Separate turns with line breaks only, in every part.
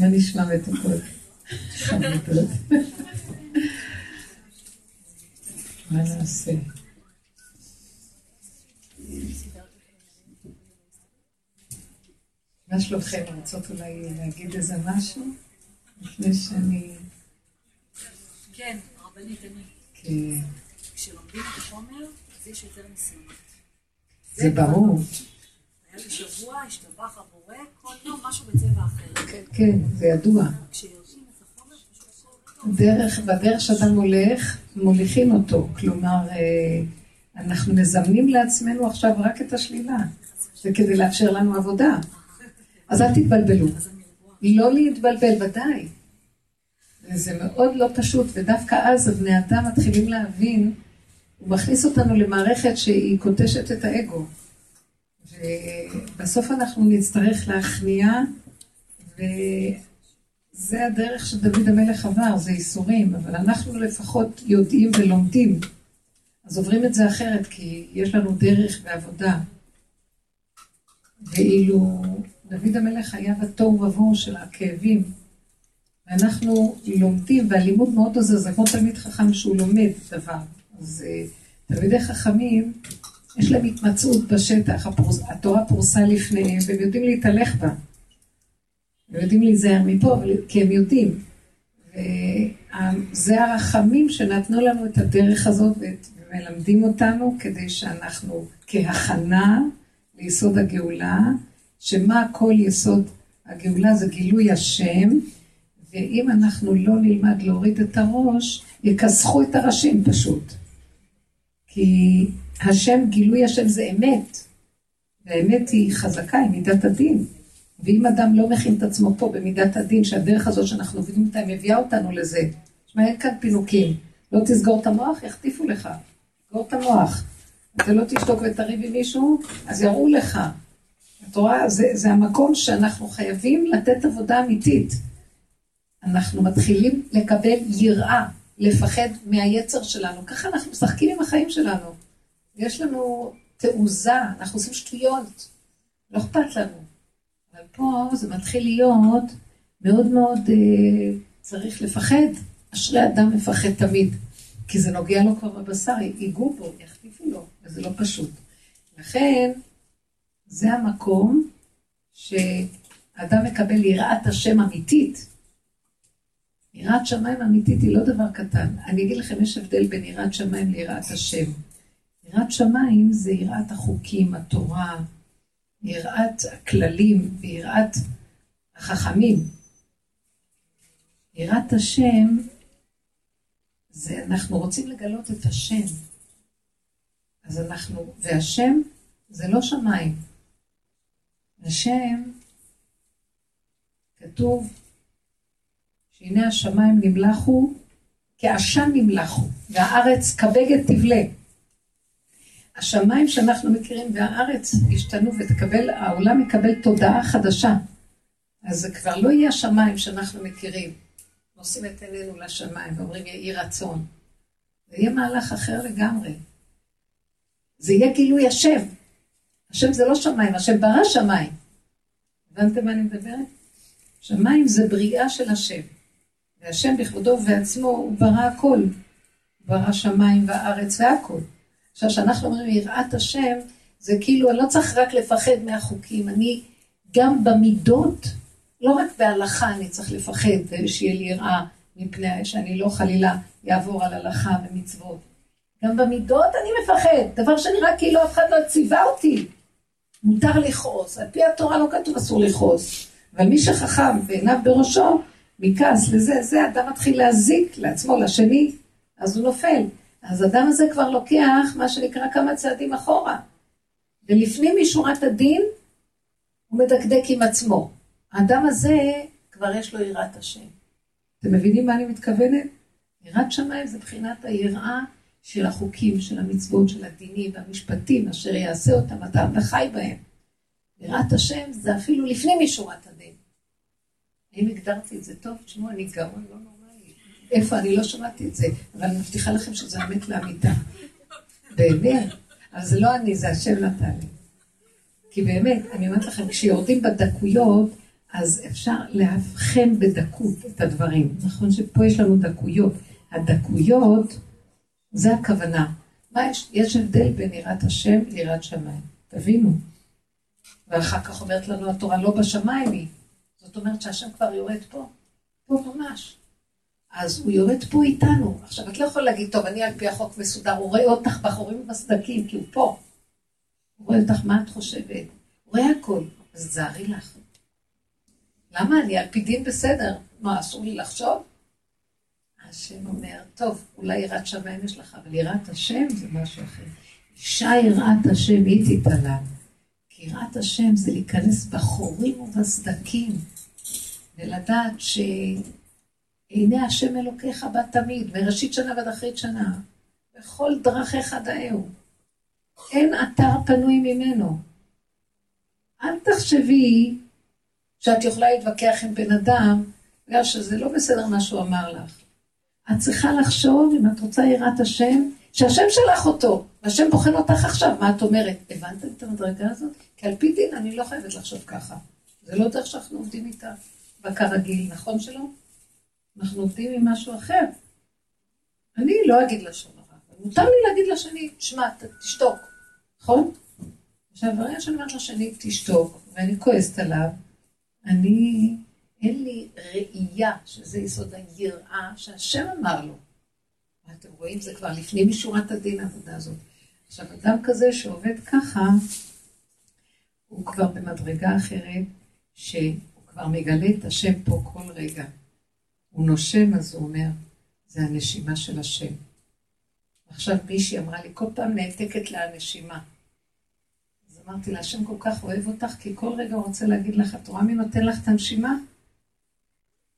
מה נשמע מתוקות? מה נעשה? מה שלומכם? רוצות אולי להגיד איזה משהו? לפני שאני...
כן, רבנית, אני.
כן.
כשלומדים את החומר, אז יש יותר ניסיונות.
זה ברור.
היה לי שבוע, השתבח הבורא, כל יום משהו בצבע אחר.
כן, כן, זה ידוע. דרך, בדרך שאדם הולך, מוליכים אותו. כלומר, אה, אנחנו מזמנים לעצמנו עכשיו רק את השלילה. זה כדי לאפשר לנו עבודה. אז אל תתבלבלו. לא להתבלבל, ודאי. וזה מאוד לא פשוט, ודווקא אז הבני אדם מתחילים להבין, הוא מכניס אותנו למערכת שהיא קוטשת את האגו. ובסוף אנחנו נצטרך להכניע, וזה הדרך שדוד המלך עבר, זה ייסורים, אבל אנחנו לפחות יודעים ולומדים. אז עוברים את זה אחרת, כי יש לנו דרך ועבודה. ואילו דוד המלך היה בתוהו ובוהו של הכאבים, ואנחנו לומדים, והלימוד מאוד עוזר, זה כמו תלמיד חכם שהוא לומד דבר. אז אה, תלמידי חכמים, יש להם התמצאות בשטח, הפרוס, התורה פורסה לפניהם, והם יודעים להתהלך בה. הם יודעים להיזהר מפה, כי הם יודעים. וזה הרחמים שנתנו לנו את הדרך הזאת, ומלמדים אותנו כדי שאנחנו כהכנה ליסוד הגאולה, שמה כל יסוד הגאולה זה גילוי השם, ואם אנחנו לא נלמד להוריד את הראש, יכסחו את הראשים פשוט. כי השם, גילוי השם זה אמת, והאמת היא חזקה, היא מידת הדין. ואם אדם לא מכין את עצמו פה במידת הדין, שהדרך הזאת שאנחנו עובדים אותה, מביאה אותנו לזה. תשמע, אין כאן פינוקים. לא תסגור את המוח, יחטיפו לך. תסגור את המוח. אתה לא תשתוק ותריב עם מישהו, אז יראו לך. את רואה, זה, זה המקום שאנחנו חייבים לתת עבודה אמיתית. אנחנו מתחילים לקבל יראה, לפחד מהיצר שלנו. ככה אנחנו משחקים עם החיים שלנו. יש לנו תעוזה, אנחנו עושים שטויות, לא אכפת לנו. אבל פה זה מתחיל להיות מאוד מאוד אה, צריך לפחד. אשרי אדם מפחד תמיד, כי זה נוגע לו כבר בבשר, ייגעו בו, יחטיפו לו, וזה לא פשוט. לכן, זה המקום שאדם מקבל יראת השם אמיתית. יראת שמיים אמיתית היא לא דבר קטן. אני אגיד לכם, יש הבדל בין יראת שמיים ליראת השם. יראת שמיים זה יראת החוקים, התורה, יראת הכללים ויראת החכמים. יראת השם זה אנחנו רוצים לגלות את השם. אז אנחנו, והשם זה לא שמיים. השם, כתוב שהנה השמיים נמלחו כעשן נמלחו, והארץ כבגת תבלה. השמיים שאנחנו מכירים והארץ השתנו ותקבל, העולם יקבל תודעה חדשה. אז זה כבר לא יהיה השמיים שאנחנו מכירים. נושאים את עינינו לשמיים ואומרים יהי רצון. זה יהיה מהלך אחר לגמרי. זה יהיה גילוי השם. השם זה לא שמיים, השם ברא שמיים. הבנתם מה אני מדברת? שמיים זה בריאה של השם. והשם בכבודו ובעצמו הוא ברא הכל. הוא ברא שמיים וארץ והכל. עכשיו, כשאנחנו אומרים יראת השם, זה כאילו, אני לא צריך רק לפחד מהחוקים, אני גם במידות, לא רק בהלכה אני צריך לפחד, ושיהיה לי יראה מפני שאני לא חלילה יעבור על הלכה ומצוות. גם במידות אני מפחד, דבר שנראה כאילו אף אחד לא ציווה אותי. מותר לכעוס, על פי התורה לא כתוב אסור לכעוס. אבל מי שחכם ועיניו בראשו, מכעס לזה, זה אדם מתחיל להזיק לעצמו, לשני, אז הוא נופל. אז אדם הזה כבר לוקח, מה שנקרא, כמה צעדים אחורה. ולפנים משורת הדין, הוא מדקדק עם עצמו. האדם הזה, כבר יש לו יראת השם. אתם מבינים מה אני מתכוונת? יראת שמיים זה בחינת היראה של החוקים, של המצוות, של הדינים והמשפטים, אשר יעשה אותם אתה וחי בהם. יראת השם זה אפילו לפנים משורת הדין. האם הגדרתי את זה טוב? תשמעו, אני גאון לא נורמלי. איפה? אני לא שמעתי את זה, אבל אני מבטיחה לכם שזה אמת לאמיתה. באמת. אבל זה לא אני, זה השם נתן לי. כי באמת, אני אומרת לכם, כשיורדים בדקויות, אז אפשר לאבחן בדקות את הדברים. נכון שפה יש לנו דקויות. הדקויות, זה הכוונה. מה יש? יש הבדל בין יראת השם ליראת שמיים. תבינו. ואחר כך אומרת לנו התורה, לא בשמיים היא. זאת אומרת שהשם כבר יורד פה. פה ממש. אז הוא יורד פה איתנו. עכשיו, את לא יכולה להגיד, טוב, אני על פי החוק מסודר, הוא רואה אותך בחורים ובסדקים, כי הוא פה. הוא רואה אותך, מה את חושבת? הוא רואה הכל. אז תזהרי לך. למה? אני על פי דין בסדר. מה, אסור לי לחשוב? השם אומר, טוב, אולי יראת שמיים יש לך, אבל יראת השם זה משהו אחר. אישה יראת השם היא תתעלה. כי יראת השם זה להיכנס בחורים ובסדקים, ולדעת שהנה השם אלוקיך בה תמיד, מראשית שנה ועד אחרית שנה, בכל דרכיך דאהו. אין אתר פנוי ממנו. אל תחשבי שאת יכולה להתווכח עם בן אדם, בגלל שזה לא בסדר מה שהוא אמר לך. את צריכה לחשוב, אם את רוצה יראת השם, שהשם שלח אותו, והשם בוחן אותך עכשיו, מה את אומרת? הבנתם את המדרגה הזאת? כי על פי דין אני לא חייבת לחשוב ככה. זה לא דרך שאנחנו עובדים איתה בכרגיל, נכון שלא? אנחנו עובדים עם משהו אחר. אני לא אגיד לשון הרע, מותר לי להגיד לשני, שמע, תשתוק, נכון? עכשיו, ברגע שאני אומרת לשני, תשתוק, ואני כועסת עליו, אני, אין לי ראייה, שזה יסוד היראה שהשם אמר לו. אתם רואים, זה כבר לפנים משורת הדין העבודה הזאת. עכשיו, אדם כזה שעובד ככה, הוא כבר במדרגה אחרת, שהוא כבר מגלה את השם פה כל רגע. הוא נושם, אז הוא אומר, זה הנשימה של השם. עכשיו מישהי אמרה לי, כל פעם נעתקת לה הנשימה. אז אמרתי לה, השם כל כך אוהב אותך, כי כל רגע הוא רוצה להגיד לך, את רואה מי נותן לך את הנשימה?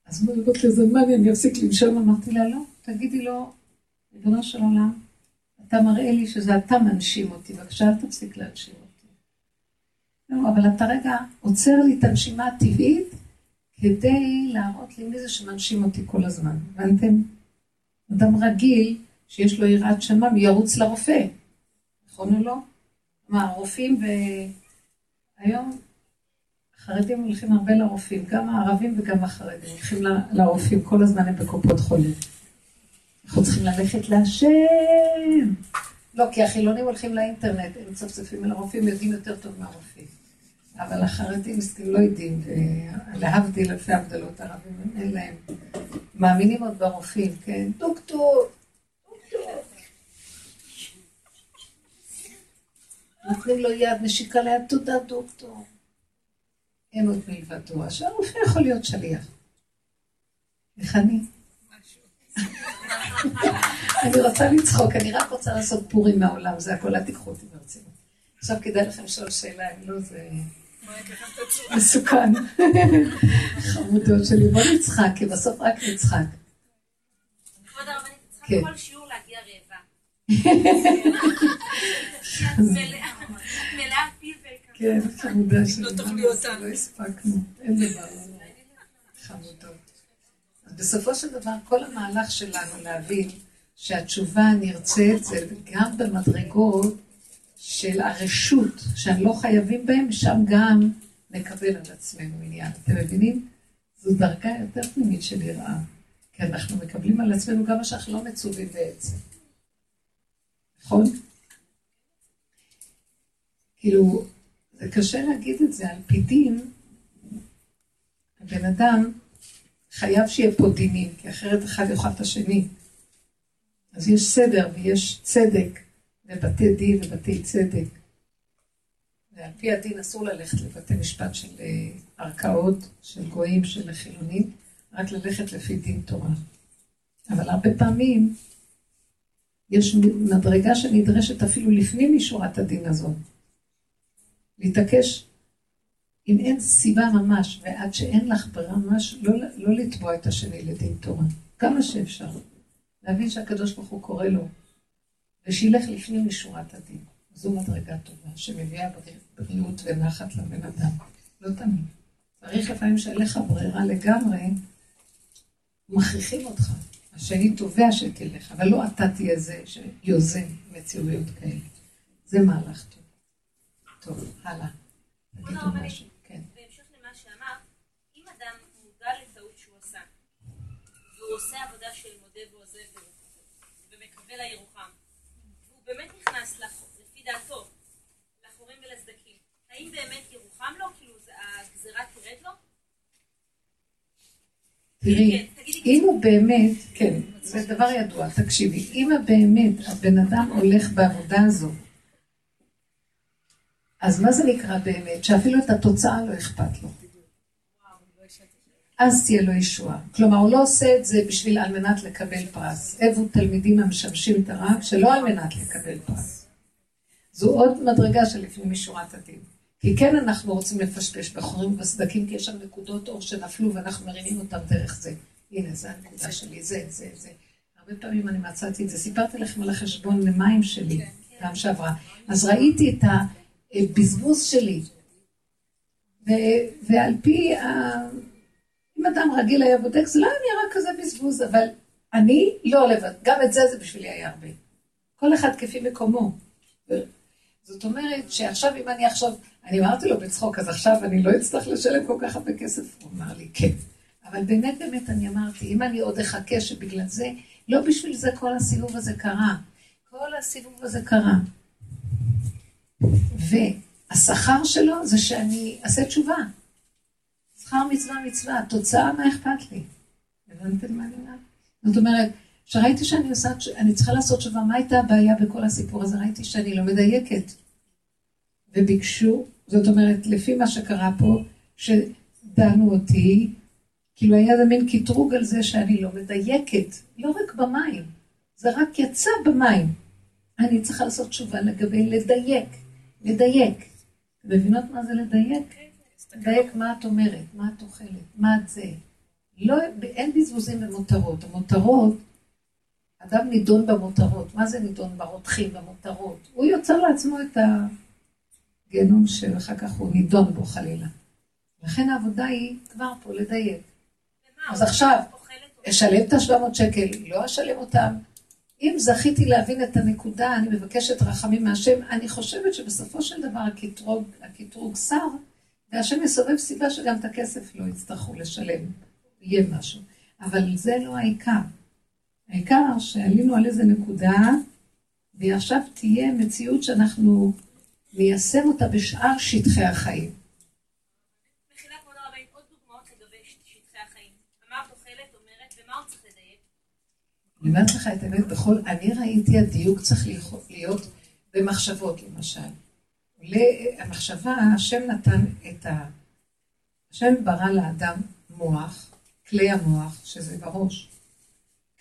אז הוא אומר לזה, מה אני אפסיק לנשום? אמרתי לה, לא, תגידי לו, ריבונו של עולם, אתה מראה לי שזה אתה מנשים אותי, בבקשה אל תפסיק להנשים אותי. לא, אבל אתה רגע עוצר לי את הנשימה הטבעית כדי להראות לי מי זה שמנשים אותי כל הזמן. הבנתם? אדם רגיל שיש לו יראת שמם ירוץ לרופא, נכון או לא? מה, הרופאים ב... היום החרדים הולכים הרבה לרופאים, גם הערבים וגם החרדים הולכים לרופאים, כל הזמן הם בקופות חולים. אנחנו צריכים ללכת להשם. לא, כי החילונים הולכים לאינטרנט, הם מצפצפים על הרופאים, יודעים יותר טוב מהרופאים. אבל החרדים מסכים לא יודעים, ולהבדיל אלפי הבדלות ערבים, אין להם. מאמינים עוד ברופאים, כן? דוקטור, דוקטור. נותנים לו יד, נשיקה ליד, תודה דוקטור. אין עוד מלבדו, שהרופא יכול להיות שליח. איך אני? אני רוצה לצחוק, אני רק רוצה לעשות פורים מהעולם, זה הכל, אל תיקחו אותי ברצינות. עכשיו כדאי לכם לשאול שאלה, אם לא זה מסוכן. חמודות שלי, בוא נצחק, כי בסוף רק נצחק.
כבוד הרבנית, צריכה כן. כל שיעור להגיע רעבה. מלאה פיו
כן, חמודה שלי. לא תאכלי אותנו. לא הספקנו, אין דבר. חמודות. בסופו של דבר, כל המהלך שלנו להבין שהתשובה הנרצית זה גם במדרגות של הרשות, שהם לא חייבים בהם, שם גם נקבל על עצמנו עניין. אתם מבינים? זו דרגה יותר פנימית של יראה. כי אנחנו מקבלים על עצמנו גם מה שאנחנו לא מצווים בעצם. נכון? כאילו, זה קשה להגיד את זה על פי דין. הבן אדם חייב שיהיה פה דינים, כי אחרת אחד יאכל את השני. אז יש סדר ויש צדק, ובתי דין ובתי צדק. ועל פי הדין אסור ללכת לבתי משפט של אה, ערכאות, של גויים, של חילונים, רק ללכת לפי דין תורה. אבל הרבה פעמים יש מדרגה שנדרשת אפילו לפנים משורת הדין הזאת. להתעקש אם אין סיבה ממש, ועד שאין לך ברירה ממש, לא, לא לתבוע את השני לדין תורה. כמה שאפשר. להבין שהקדוש ברוך הוא קורא לו, ושילך לפנים משורת הדין. זו מדרגה טובה, שמביאה בריאות ונחת לבן אדם. לא תמיד. צריך לפעמים שאין לך ברירה לגמרי, מכריחים אותך. השני תובע שתלך, אבל לא אתה תהיה זה שיוזם מציאויות כאלה. זה מהלך טוב. טוב, הלאה. תגידו משהו.
עשה. והוא עושה עבודה של מודה ועוזב ומקווה לירוחם. נכנס, לפי דעתו, לחורים ולסדקים. האם באמת ירוחם לו? כאילו הגזירה תרד לו?
תראי,
כן,
אם הוא באמת, כן, זה דבר ידוע, תקשיבי, אם באמת הבן אדם הולך בעבודה הזו, אז מה זה נקרא באמת? שאפילו את התוצאה לא אכפת לו. אז תהיה לו ישועה. כלומר, הוא לא עושה את זה בשביל על מנת לקבל פרס. איבו תלמידים המשמשים את הרב שלא על מנת לקבל פרס. זו עוד מדרגה שלפנים משורת הדין. כי כן אנחנו רוצים לפשפש בחורים ובסדקים, כי יש שם נקודות אור שנפלו ואנחנו מרימים אותם דרך זה. הנה, זה הנקודה שלי, זה, זה, זה. הרבה פעמים אני מצאתי את זה. סיפרתי לכם על החשבון למים שלי, כן, כן. פעם שעברה. אז ראיתי את הבזבוז שלי. ועל פי, ה... אם אדם רגיל היה בודק, זה לא היה נראה כזה בזבוז, אבל אני לא לבד. גם את זה זה בשבילי היה הרבה. כל אחד כפי מקומו. זאת אומרת שעכשיו אם אני עכשיו, אני אמרתי לו בצחוק, אז עכשיו אני לא אצטרך לשלם כל כך הרבה כסף? הוא אמר לי, כן. אבל באמת באמת אני אמרתי, אם אני עוד אחכה שבגלל זה, לא בשביל זה כל הסיבוב הזה קרה. כל הסיבוב הזה קרה. והשכר שלו זה שאני אעשה תשובה. שכר מצווה מצווה, תוצאה מה אכפת לי? הבנתם מה אני אומרת? זאת אומרת, כשראיתי שאני עושה, אני צריכה לעשות תשובה, מה הייתה הבעיה בכל הסיפור הזה? ראיתי שאני לא מדייקת. וביקשו, זאת אומרת, לפי מה שקרה פה, שדנו אותי, כאילו היה איזה מין קטרוג על זה שאני לא מדייקת, לא רק במים, זה רק יצא במים. אני צריכה לעשות תשובה לגבי לדייק, לדייק. מבינות מה זה לדייק? לדייק מה את אומרת, מה את אוכלת, מה את זה. לא, אין בזבוזים במותרות. המותרות, אדם נידון במותרות. מה זה נידון ברותחים, במותרות? הוא יוצר לעצמו את הגיהנום שאחר כך הוא נידון בו חלילה. לכן העבודה היא כבר פה לדייק. אז עכשיו, אשלם את ה-700 שקל, לא אשלם אותם. אם זכיתי להבין את הנקודה, אני מבקשת רחמים מהשם. אני חושבת שבסופו של דבר הקטרוג, הקטרוג שר, והשם יסובב סיבה שגם את הכסף לא יצטרכו לשלם, יהיה משהו. אבל זה לא העיקר. העיקר שעלינו על איזה נקודה, והיא עכשיו תהיה מציאות שאנחנו ניישם אותה בשאר שטחי החיים. אני אומרת לך את האמת, בכל, אני ראיתי הדיוק צריך להיות במחשבות למשל. המחשבה, השם נתן את ה... השם ברא לאדם מוח, כלי המוח, שזה בראש,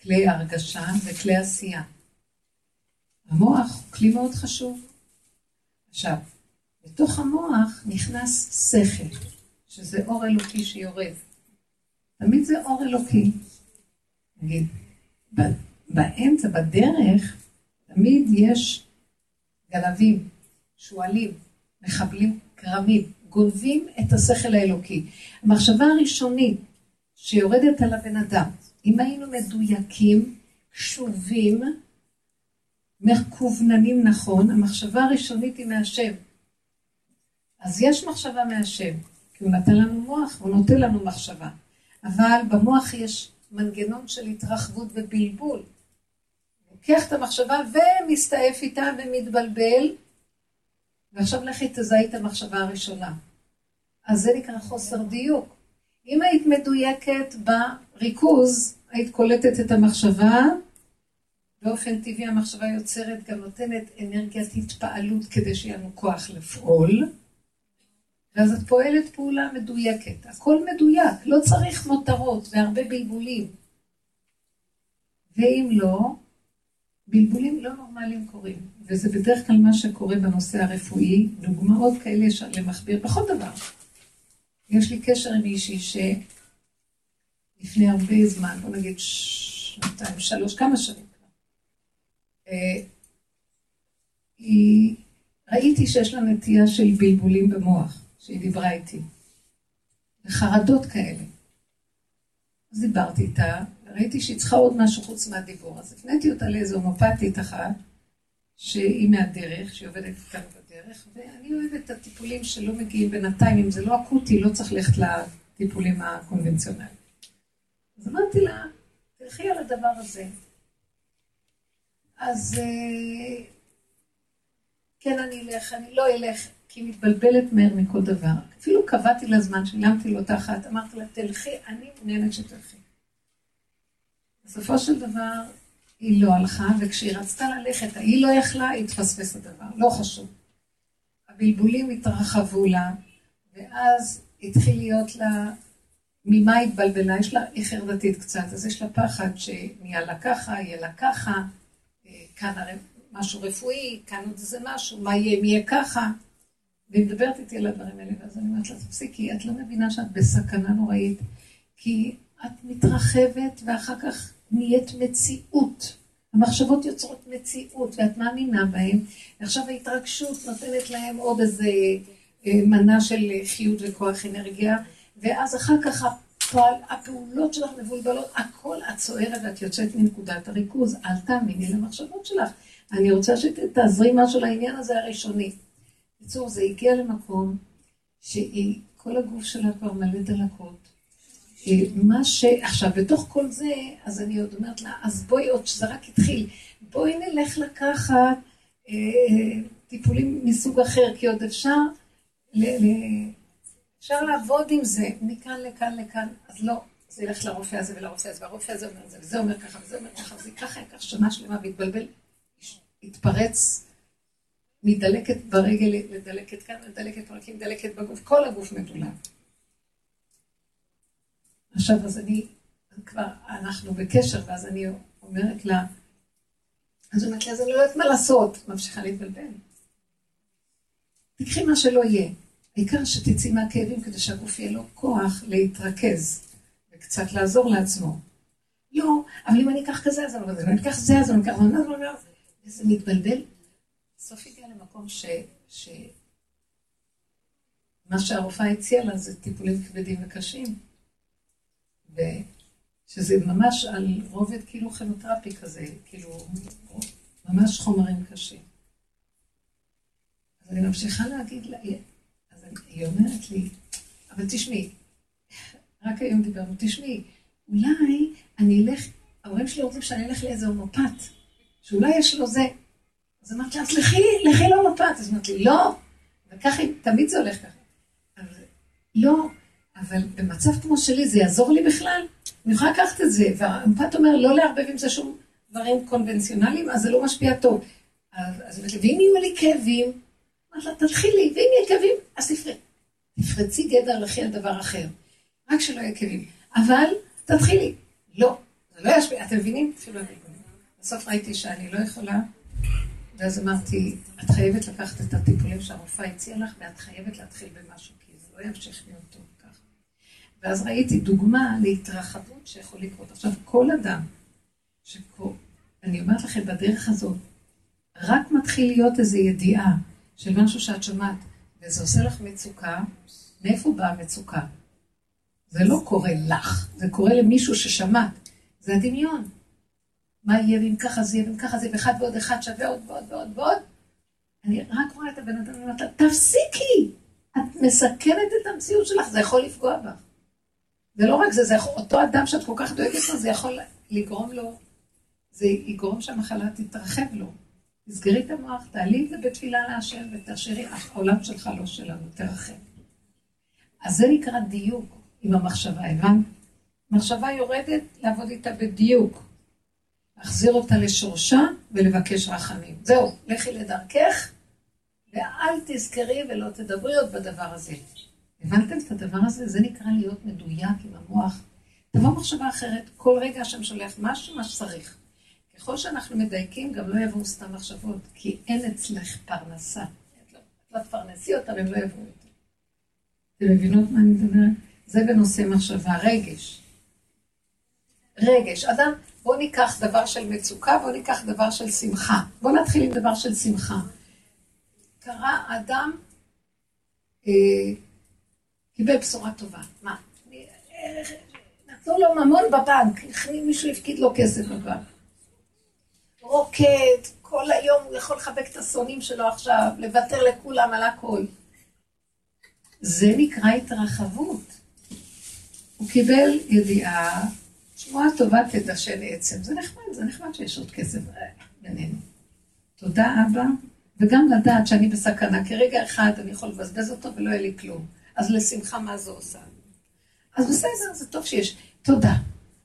כלי הרגשה וכלי עשייה. המוח הוא כלי מאוד חשוב. עכשיו, בתוך המוח נכנס שכל, שזה אור אלוקי שיורד. תמיד זה אור אלוקי. נגיד, באמצע, בדרך, תמיד יש גנבים, שועלים, מחבלים כרמים, גונבים את השכל האלוקי. המחשבה הראשונית שיורדת על הבן אדם, אם היינו מדויקים, קשובים, מקווננים נכון, המחשבה הראשונית היא מהשם. אז יש מחשבה מהשם, כי הוא נתן לנו מוח, הוא נותן לנו מחשבה. אבל במוח יש מנגנון של התרחבות ובלבול. לוקח את המחשבה ומסתעף איתה ומתבלבל, ועכשיו לכי תזהי את המחשבה הראשונה. אז זה נקרא חוסר דיוק. אם היית מדויקת בריכוז, היית קולטת את המחשבה, באופן טבעי המחשבה יוצרת, גם נותנת אנרגיית התפעלות כדי שיהיה לנו כוח לפעול. ואז את פועלת פעולה מדויקת. הכל מדויק, לא צריך מותרות והרבה בלבולים. ואם לא, בלבולים לא נורמליים קורים. וזה בדרך כלל מה שקורה בנושא הרפואי, דוגמאות כאלה יש למכביר בכל דבר. יש לי קשר עם מישהי שלפני הרבה זמן, בוא נגיד שנתיים, שלוש, כמה שנים כבר, אה, היא, ראיתי שיש לה נטייה של בלבולים במוח. שהיא דיברה איתי. וחרדות כאלה. אז דיברתי איתה, ראיתי שהיא צריכה עוד משהו חוץ מהדיבור. אז הפניתי אותה לאיזו הומופתית אחת, שהיא מהדרך, שהיא עובדת איתנו בדרך, ואני אוהבת את הטיפולים שלא מגיעים בינתיים, אם זה לא אקוטי, לא צריך ללכת לטיפולים הקונבנציונליים. אז אמרתי לה, תלכי על הדבר הזה. אז אה, כן, אני אלך, אני לא אלך, כי היא מתבלבלת מהר מכל דבר. אפילו קבעתי לה זמן, שילמתי לו אחת, אמרתי לה, תלכי, אני מעוניינת שתלכי. בסופו של דבר, היא לא הלכה, וכשהיא רצתה ללכת, היא לא יכלה, היא התפספס הדבר, לא חשוב. הבלבולים התרחבו לה, ואז התחיל להיות לה, ממה התבלבלה? יש לה, היא חרדתית קצת, אז יש לה פחד שנהיה לה ככה, יהיה לה ככה, אה, כאן הרי משהו רפואי, כאן עוד איזה משהו, מה יהיה אם יהיה ככה. והיא מדברת איתי על הדברים האלה, ואז אני אומרת לה, תפסיקי, את לא מבינה שאת בסכנה נוראית, כי את מתרחבת ואחר כך נהיית מציאות. המחשבות יוצרות מציאות, ואת מאמינה בהן, ועכשיו ההתרגשות נותנת להם עוד איזה אה, מנה של חיות וכוח אנרגיה, ואז אחר כך הפועל, הפעולות שלך מבולבלות, הכל את צוערת ואת יוצאת מנקודת הריכוז, אל תאמיני למחשבות שלך. אני רוצה שתעזרי משהו לעניין הזה הראשוני. בקיצור, זה הגיע למקום שהיא, כל הגוף שלה כבר מלא דלקות. אה, מה ש... עכשיו, בתוך כל זה, אז אני עוד אומרת לה, אז בואי עוד, שזה רק התחיל, בואי נלך לקחת אה, טיפולים מסוג אחר, כי עוד אפשר, ל, ל, אפשר לעבוד עם זה, מכאן לכאן לכאן, אז לא, זה ילך לרופא הזה ולרופא הזה, והרופא הזה אומר זה, וזה אומר ככה, וזה אומר ככה, וזה ככה, ייקח שנה שלמה והתבלבל, יתפרץ מדלקת ברגל לדלקת כאן, לדלקת פרקים, דלקת בגוף, כל הגוף מדולק. עכשיו, אז אני, כבר, אנחנו בקשר, ואז אני אומרת לה, אז אומרת לי, אז אני לא יודעת מה לעשות, ממשיכה להתבלבל. תקחי מה שלא יהיה. העיקר שתצאי מהכאבים כדי שהגוף יהיה לו כוח להתרכז וקצת לעזור לעצמו. לא, אבל אם אני אקח כזה, אז אני לא אקח זה, אז אני אקח זה, אז אני אקח זה. וזה מתבלבל. בסוף הגיע למקום ש... ש... מה שהרופאה הציעה לה זה טיפולים כבדים וקשים. ושזה ממש על רובד כאילו כימותרפי כזה, כאילו ממש חומרים קשים. אז אני ממשיכה להגיד לה, אז היא אומרת לי, אבל תשמעי, רק היום דיברנו, תשמעי, אולי אני אלך, ההורים שלי רוצים שאני אלך לאיזה הומופת, שאולי יש לו זה. אז אמרתי לה, אז לכי, לכי להומופת. אז אמרתי לי, לא, וככה, תמיד זה הולך ככה. לא, אבל במצב כמו שלי זה יעזור לי בכלל? אני יכולה לקחת את זה, והאמפת אומר לא לערבב עם זה שום דברים קונבנציונליים, אז זה לא משפיע טוב. אז היא אומרת לי, ואם יהיו לי כאבים? אמרת לה, תתחילי, ואם יהיו כאבים, אז תפרצי. גדר לכי על דבר אחר. רק שלא יהיו כאבים. אבל תתחילי. לא, זה לא ישפיע, אתם מבינים? אני בסוף ראיתי שאני לא יכולה, ואז אמרתי, את חייבת לקחת את הטיפולים שהרופאה הציעה לך, ואת חייבת להתחיל במשהו, כי זה לא ימשיך להיות טוב. ואז ראיתי דוגמה להתרחבות שיכול לקרות. עכשיו, כל אדם שכל, אני אומרת לכם, בדרך הזאת, רק מתחיל להיות איזו ידיעה של משהו שאת שומעת, וזה עושה לך מצוקה, מאיפה באה המצוקה? זה לא קורה לך, זה קורה למישהו ששמעת, זה הדמיון. מה יהיה ואם ככה זה יהיה ואם ככה זה יהיה, ואחד ועוד אחד שווה עוד ועוד ועוד ועוד. אני רק רואה את הבן אדם ואומרת לה, תפסיקי! את מסכנת את המציאות שלך, זה יכול לפגוע בך. זה לא רק זה, זה יכול, אותו אדם שאת כל כך דואגת לו, זה יכול לגרום לו, זה יגרום שהמחלה תתרחב לו. תסגרי את המוח, תעלי את זה בתפילה להשם ותשאירי, העולם שלך לא שלנו, תרחב. אז זה נקרא דיוק עם המחשבה, הבנת? מחשבה יורדת, לעבוד איתה בדיוק. להחזיר אותה לשורשה ולבקש רחמים. זהו, לכי לדרכך, ואל תזכרי ולא תדברי עוד בדבר הזה. הבנתם את הדבר הזה? זה נקרא להיות מדויק עם המוח. תבוא מחשבה אחרת, כל רגע השם שולח משהו, מה שצריך. ככל שאנחנו מדייקים, גם לא יבואו סתם מחשבות, כי אין אצלך פרנסה. את לא תפרנסי אותם, הם לא יבואו יותר. אתם מבינות מה אני מדברת? זה בנושא מחשבה, רגש. רגש. אדם, בואו ניקח דבר של מצוקה, בואו ניקח דבר של שמחה. בואו נתחיל עם דבר של שמחה. קרה אדם, אה, קיבל בשורה טובה. מה? נתנו לו ממון בבנק, מישהו הפקיד לו כסף בבנק. רוקד, כל היום הוא יכול לחבק את השונאים שלו עכשיו, לוותר לכולם על הכל. זה נקרא התרחבות. הוא קיבל ידיעה שמועה טובה תדשן עצם. זה נחמד, זה נחמד שיש עוד כסף אה, בינינו. תודה, אבא. וגם לדעת שאני בסכנה, כי רגע אחד אני יכול לבזבז אותו ולא יהיה לי כלום. אז לשמחה, מה זה עושה? אז בסדר, זה טוב שיש. תודה.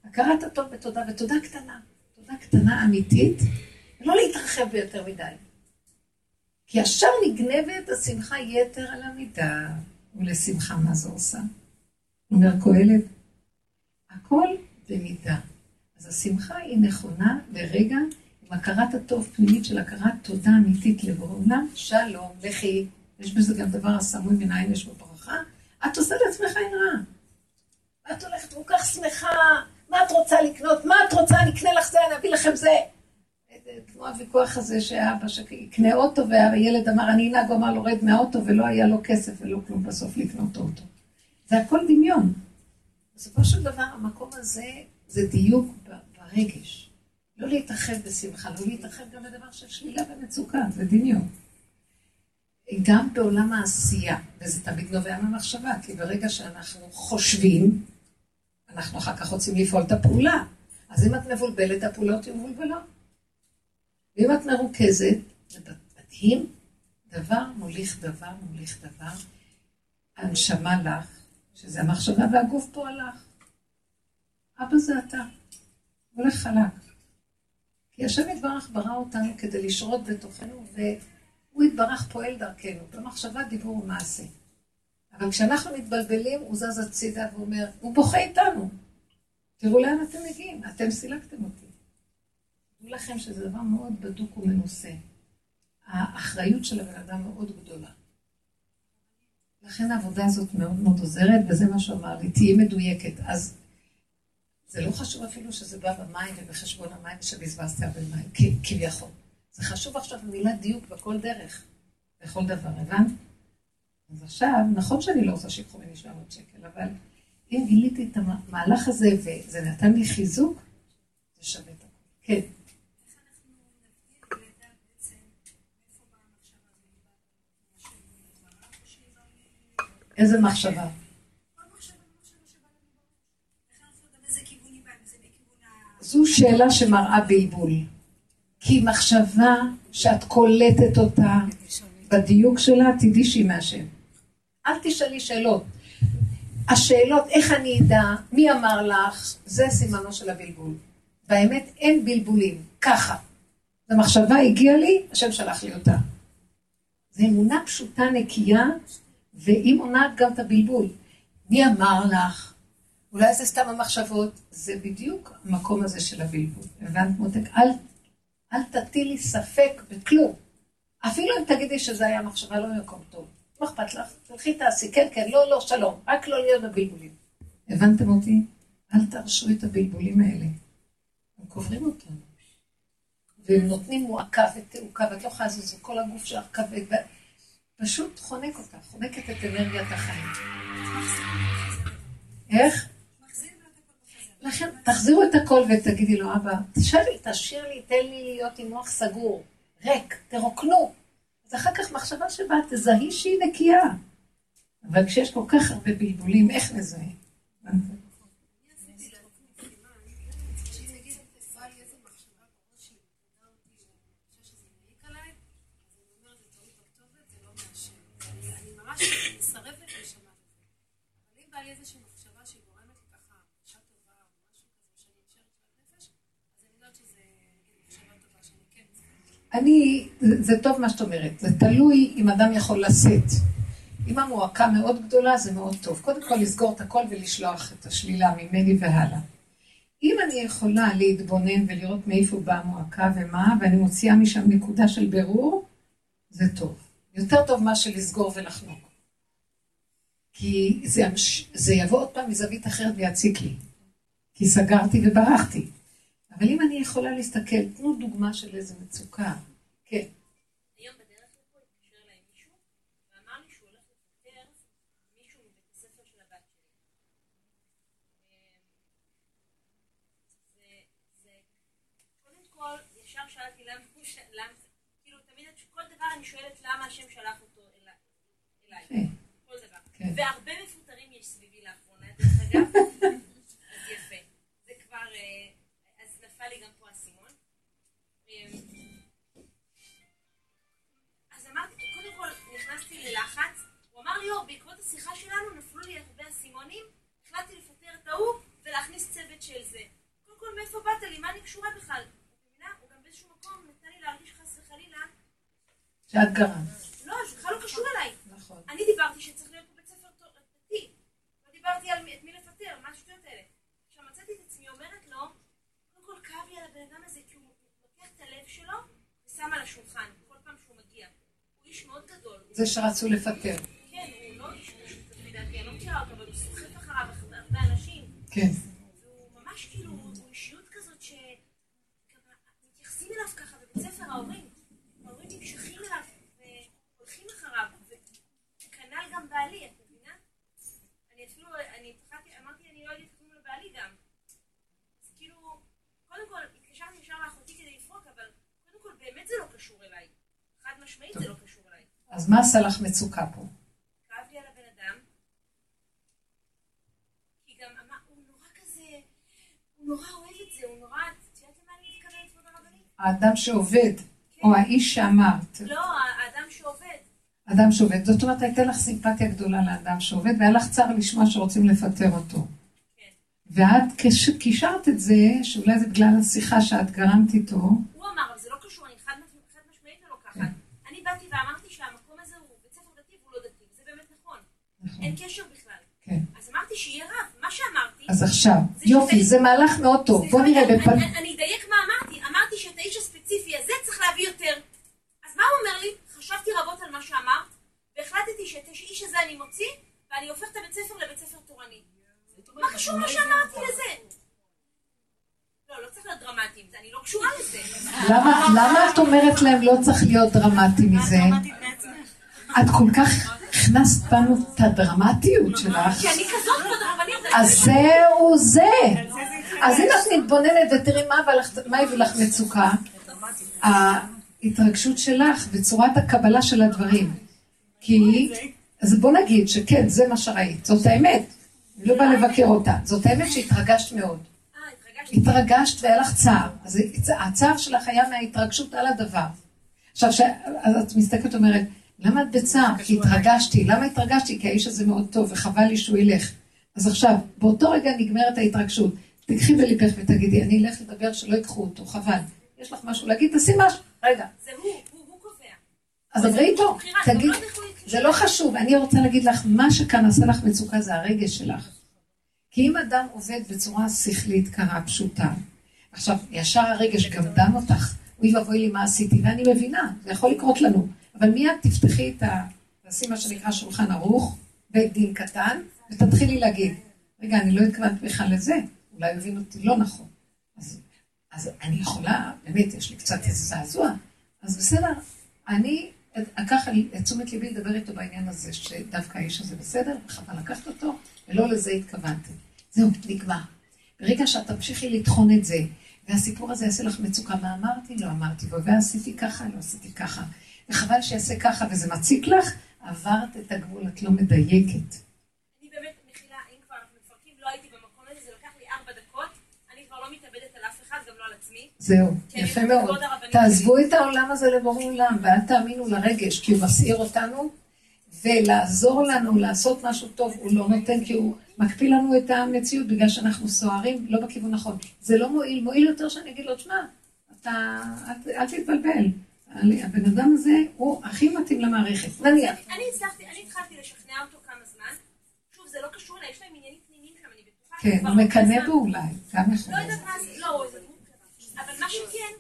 הכרת הטוב בתודה, ותודה קטנה. תודה קטנה אמיתית, ולא להתרחב ביותר מדי. כי ישר נגנבת השמחה יתר על המידה, ולשמחה מה זה עושה? אומר קהלת, הכל במידה. אז השמחה היא נכונה לרגע עם הכרת הטוב פנימית של הכרת תודה אמיתית לבורא עולם, שלום, לכי, יש בזה גם דבר הסמוי מן העין יש בברכה, את עושה לעצמך אין רע. את הולכת כל כך שמחה, מה את רוצה לקנות? מה את רוצה? אני אקנה לך זה, אני אביא לכם זה. כמו הוויכוח הזה שאבא שיקנה אוטו, והילד אמר, אני אנהג, הוא אמר לו, רד מהאוטו, ולא היה לו כסף ולא כלום בסוף לקנות אוטו. זה הכל דמיון. בסופו של דבר, המקום הזה זה דיוק ברגש. לא להתאחד בשמחה, לא להתאחד גם בדבר של שלילה ומצוקה, זה דמיון. גם בעולם העשייה, וזה תמיד נובע מהמחשבה, כי ברגע שאנחנו חושבים, אנחנו אחר כך רוצים לפעול את הפעולה. אז אם את מבולבלת, הפעולות יהיו מבולבלות. ואם את מרוכזת, זה מדהים, דבר מוליך דבר מוליך דבר, הנשמה לך, שזה המחשבה והגוף פועל לך. אבא זה אתה, הולך חלק. כי השם יתברך ברא אותנו כדי לשרות בתוכנו, והוא יתברך פועל דרכנו, במחשבה, דיבור ומעשה. אבל כשאנחנו מתבלבלים, הוא זז הצידה ואומר, הוא בוכה איתנו. תראו לאן אתם מגיעים, אתם סילקתם אותי. תדעו לכם שזה דבר מאוד בדוק ומנוסה. האחריות של הבן אדם מאוד גדולה. לכן העבודה הזאת מאוד מאוד עוזרת, וזה מה שהוא אמר לי, תהיי מדויקת. אז זה לא חשוב אפילו שזה בא במים ובחשבון המים שבזבזתי הרבה מים, כביכול. זה חשוב עכשיו המילה דיוק בכל דרך, בכל דבר, הבנת? אז עכשיו, נכון שאני לא רוצה שיקחו ממני 700 שקל, אבל אם גיליתי את המהלך הזה וזה נתן לי חיזוק, זה שווה את הכול. כן. איזה מחשבה? זו שאלה שמראה בלבול. כי מחשבה שאת קולטת אותה בדיוק שלה, תדעי שהיא מהשם. אל תשאלי שאלות. השאלות, איך אני אדע, מי אמר לך, זה סימנו של הבלבול. באמת אין בלבולים, ככה. המחשבה הגיעה לי, השם שלח לי אותה. זו אמונה פשוטה, נקייה, והיא מונעת גם את הבלבול. מי אמר לך? אולי זה סתם המחשבות, זה בדיוק המקום הזה של הבלבול. הבנת מותק? אל, אל תטילי ספק בכלום. אפילו אם תגידי שזה היה מחשבה לא ממקום טוב. מה אכפת לך? תלכי תעשי, כן, כן, לא, לא, שלום. רק לא להיות בבלבולים. הבנתם אותי? אל תרשו את הבלבולים האלה. הם קוברים אותנו. והם נותנים מועקה ותעוקה, ואת לא יכולה לזוז, כל הגוף שלך כבד, פשוט חונק אותך, חונקת את אנרגיית החיים. איך? לכן, תחזירו את הכל ותגידי לו, אבא, תשאלי, תשאיר לי, תן לי להיות עם מוח סגור, ריק, תרוקנו. אז אחר כך מחשבה שבאה, תזהי שהיא נקייה. אבל כשיש כל כך הרבה בלבולים, איך נזהה? אני, זה טוב מה שאת אומרת, זה תלוי אם אדם יכול לשאת. אם המועקה מאוד גדולה, זה מאוד טוב. קודם כל לסגור את הכל ולשלוח את השלילה ממני והלאה. אם אני יכולה להתבונן ולראות מאיפה באה המועקה ומה, ואני מוציאה משם נקודה של בירור, זה טוב. יותר טוב מה שלסגור ולחנוק. כי זה, זה יבוא עוד פעם מזווית אחרת ויציק לי. כי סגרתי וברחתי. אבל אם אני יכולה להסתכל, תנו דוגמה של איזה מצוקה. כן.
אני שואלת למה השם שלח אותו אליי. כן. כל דבר. כן. והרבה מפוטרים יש סביבי לאחרונה, דרך אגב. אז יפה. זה כבר... פה האסימון. אמ, אז אמרתי, קודם כל נכנסתי ללחץ, הוא אמר לי, אור, בעקבות השיחה שלנו נפלו לי הרבה אסימונים, החלטתי לפטר את ההוא ולהכניס צוות של זה. קודם כל, מאיפה באת לי? מה אני קשורה בכלל? מבינה? הוא גם באיזשהו מקום נתן לי להרגיש חס וחלילה,
שאת גרמת.
לא, זה בכלל לא קשור אליי.
נכון.
אני דיברתי שצריך להיות פה בית ספר דתי. לא דיברתי על את מי לפטר, מה השטויות האלה. עכשיו מצאתי את עצמי אומרת לו, קודם כל כאב לי על הבן אדם הזה, כי הוא לוקח את הלב שלו ושם על השולחן, כל פעם שהוא מגיע. הוא איש מאוד גדול.
זה שרצו לפטר.
כן, הוא לא איש פשוט, לפי דעתי, אני לא מכירה אותו, אבל הוא סוחף אחריו הרבה אנשים.
כן.
והוא ממש כאילו, הוא אישיות כזאת ש... כמה- מתייחסים אליו ככה בבית ספר. ההורים נמשכים אליו והולכים אחריו. וכנ"ל גם בעלי, את מבינה? אני אפילו, אני פחדתי, אמרתי, אני לא אגיד כלום לבעלי גם. אז כאילו, קודם כל, התקשרתי ישר לאחותי כדי לפרוק, אבל קודם כל, באמת זה לא קשור אליי. חד משמעית זה לא קשור אליי.
אז מה עשה לך מצוקה פה?
כאב לי על הבן אדם. כי גם אמר, הוא נורא כזה, הוא נורא אוהב את זה, הוא נורא, את יודעת למה אני מתכוונת, כבוד הרבנית?
האדם שעובד, או האיש שאמרת,
לא, האדם שעובד.
אדם שעובד. זאת אומרת, הייתה לך סימפתיה גדולה לאדם שעובד, והיה לך צער לשמוע שרוצים לפטר אותו.
כן.
ואת קישרת את זה, שאולי זה בגלל השיחה שאת גרמת איתו,
הוא אמר, אבל זה לא קשור, אני חד משמעית לא לוקחת. אני באתי ואמרתי שהמקום הזה הוא בית ספר דתי והוא לא דתי, וזה באמת נכון.
נכון.
אין קשר בכלל.
כן.
אז אמרתי שיהיה רב, מה שאמרתי...
אז עכשיו,
זה
יופי, זה מהלך מאוד טוב. בוא נראה.
אני- אני אדייק מה אמרתי. אמרתי שאת האיש הספציפי הזה צריך להביא יותר. אז מה הוא אומר לי? חשבתי רבות על מה שאמרת, והחלטתי שאת האיש הזה אני מוציא, ואני הופך את הבית ספר לבית ספר תורני. מה קשור מה שאמרתי לזה? לא, לא לא.
למה, למה את אומרת להם לא צריך להיות דרמטי מזה? את כל כך הכנסת בנו את הדרמטיות שלך.
כי אני כזאת כבוד הרבנית.
אז זהו זה. אז אם את מתבוננת ותראי מה הביא לך מצוקה, ההתרגשות שלך וצורת הקבלה של הדברים. כי, אז בוא נגיד שכן, זה מה שראית, זאת האמת. לא באה לבקר אותה, זאת האמת שהתרגשת מאוד.
אה.
התרגשת והיה לך צער. אז הצער שלך היה מההתרגשות על הדבר. עכשיו, ש... אז את מסתכלת ואומרת, למה את בצער? כי התרגשתי. למה התרגשתי? כי האיש הזה מאוד טוב וחבל לי שהוא ילך. אז עכשיו, באותו רגע נגמרת ההתרגשות. תקחי בליבך ותגידי, אני אלך לדבר שלא ייקחו אותו, חבל. יש לך משהו להגיד, תעשי משהו. רגע.
זה הוא, הוא, קובע.
אז דברי איתו,
בחירה, אני
תגיד, זה לא חשוב, אני רוצה להגיד לך, מה שכאן עשה לך מצוקה זה הרגש שלך. כי אם אדם עובד בצורה שכלית קרה, פשוטה, עכשיו, ישר הרגש גם דן אותך, אוי ואבוי לי מה עשיתי, ואני מבינה, זה יכול לקרות לנו, אבל מיד תפתחי את ה... תעשי מה שנקרא שולחן ערוך, בית דין קטן, ותתחילי להגיד, רגע, אני לא התכוונתי בכלל לזה, אולי הבין אותי לא נכון. אז, אז אני יכולה, באמת, יש לי קצת איזה זעזוע, אז בסדר, אני אקח את תשומת ליבי לדבר איתו בעניין הזה, שדווקא האיש הזה בסדר, וחבל לקחת אותו, ולא לזה התכוונתי. זהו, נגמר. ברגע שאת תמשיכי לטחון את זה, והסיפור הזה יעשה לך מצוקה, מה אמרתי? לא אמרתי, ועשיתי ככה, לא עשיתי ככה. וחבל שיעשה ככה וזה מציק לך, עברת את הגבול, את לא מדייקת.
אני באמת, מחילה, אם כבר אנחנו מפרקים, לא הייתי במקום הזה, זה לקח לי ארבע דקות, אני כבר לא מתאבדת על אף אחד, גם לא על עצמי.
זהו,
כן,
יפה מאוד. תעזבו את העולם הזה לבורא עולם, ואל תאמינו לרגש, כי הוא מסעיר אותנו, ולעזור לנו לעשות משהו טוב, הוא לא נותן, כי הוא מקפיא לנו את המציאות, בגלל שאנחנו סוערים לא בכיוון נכון. זה לא מועיל, מועיל יותר שאני אגיד לו, שמע, אתה, אל, אל תתבלבל. הבן אדם הזה הוא הכי מתאים למערכת. נניח.
אני הצלחתי, אני התחלתי לשכנע אותו כמה זמן. שוב, זה לא קשור אליי, יש להם עניינים פנימיים שם, אני בטוחה.
כן, הוא מקנא בו אולי, גם יכול
לא
להיות.
יודעת מה זה, לא, זה דמות כזאת. אבל מה שכן,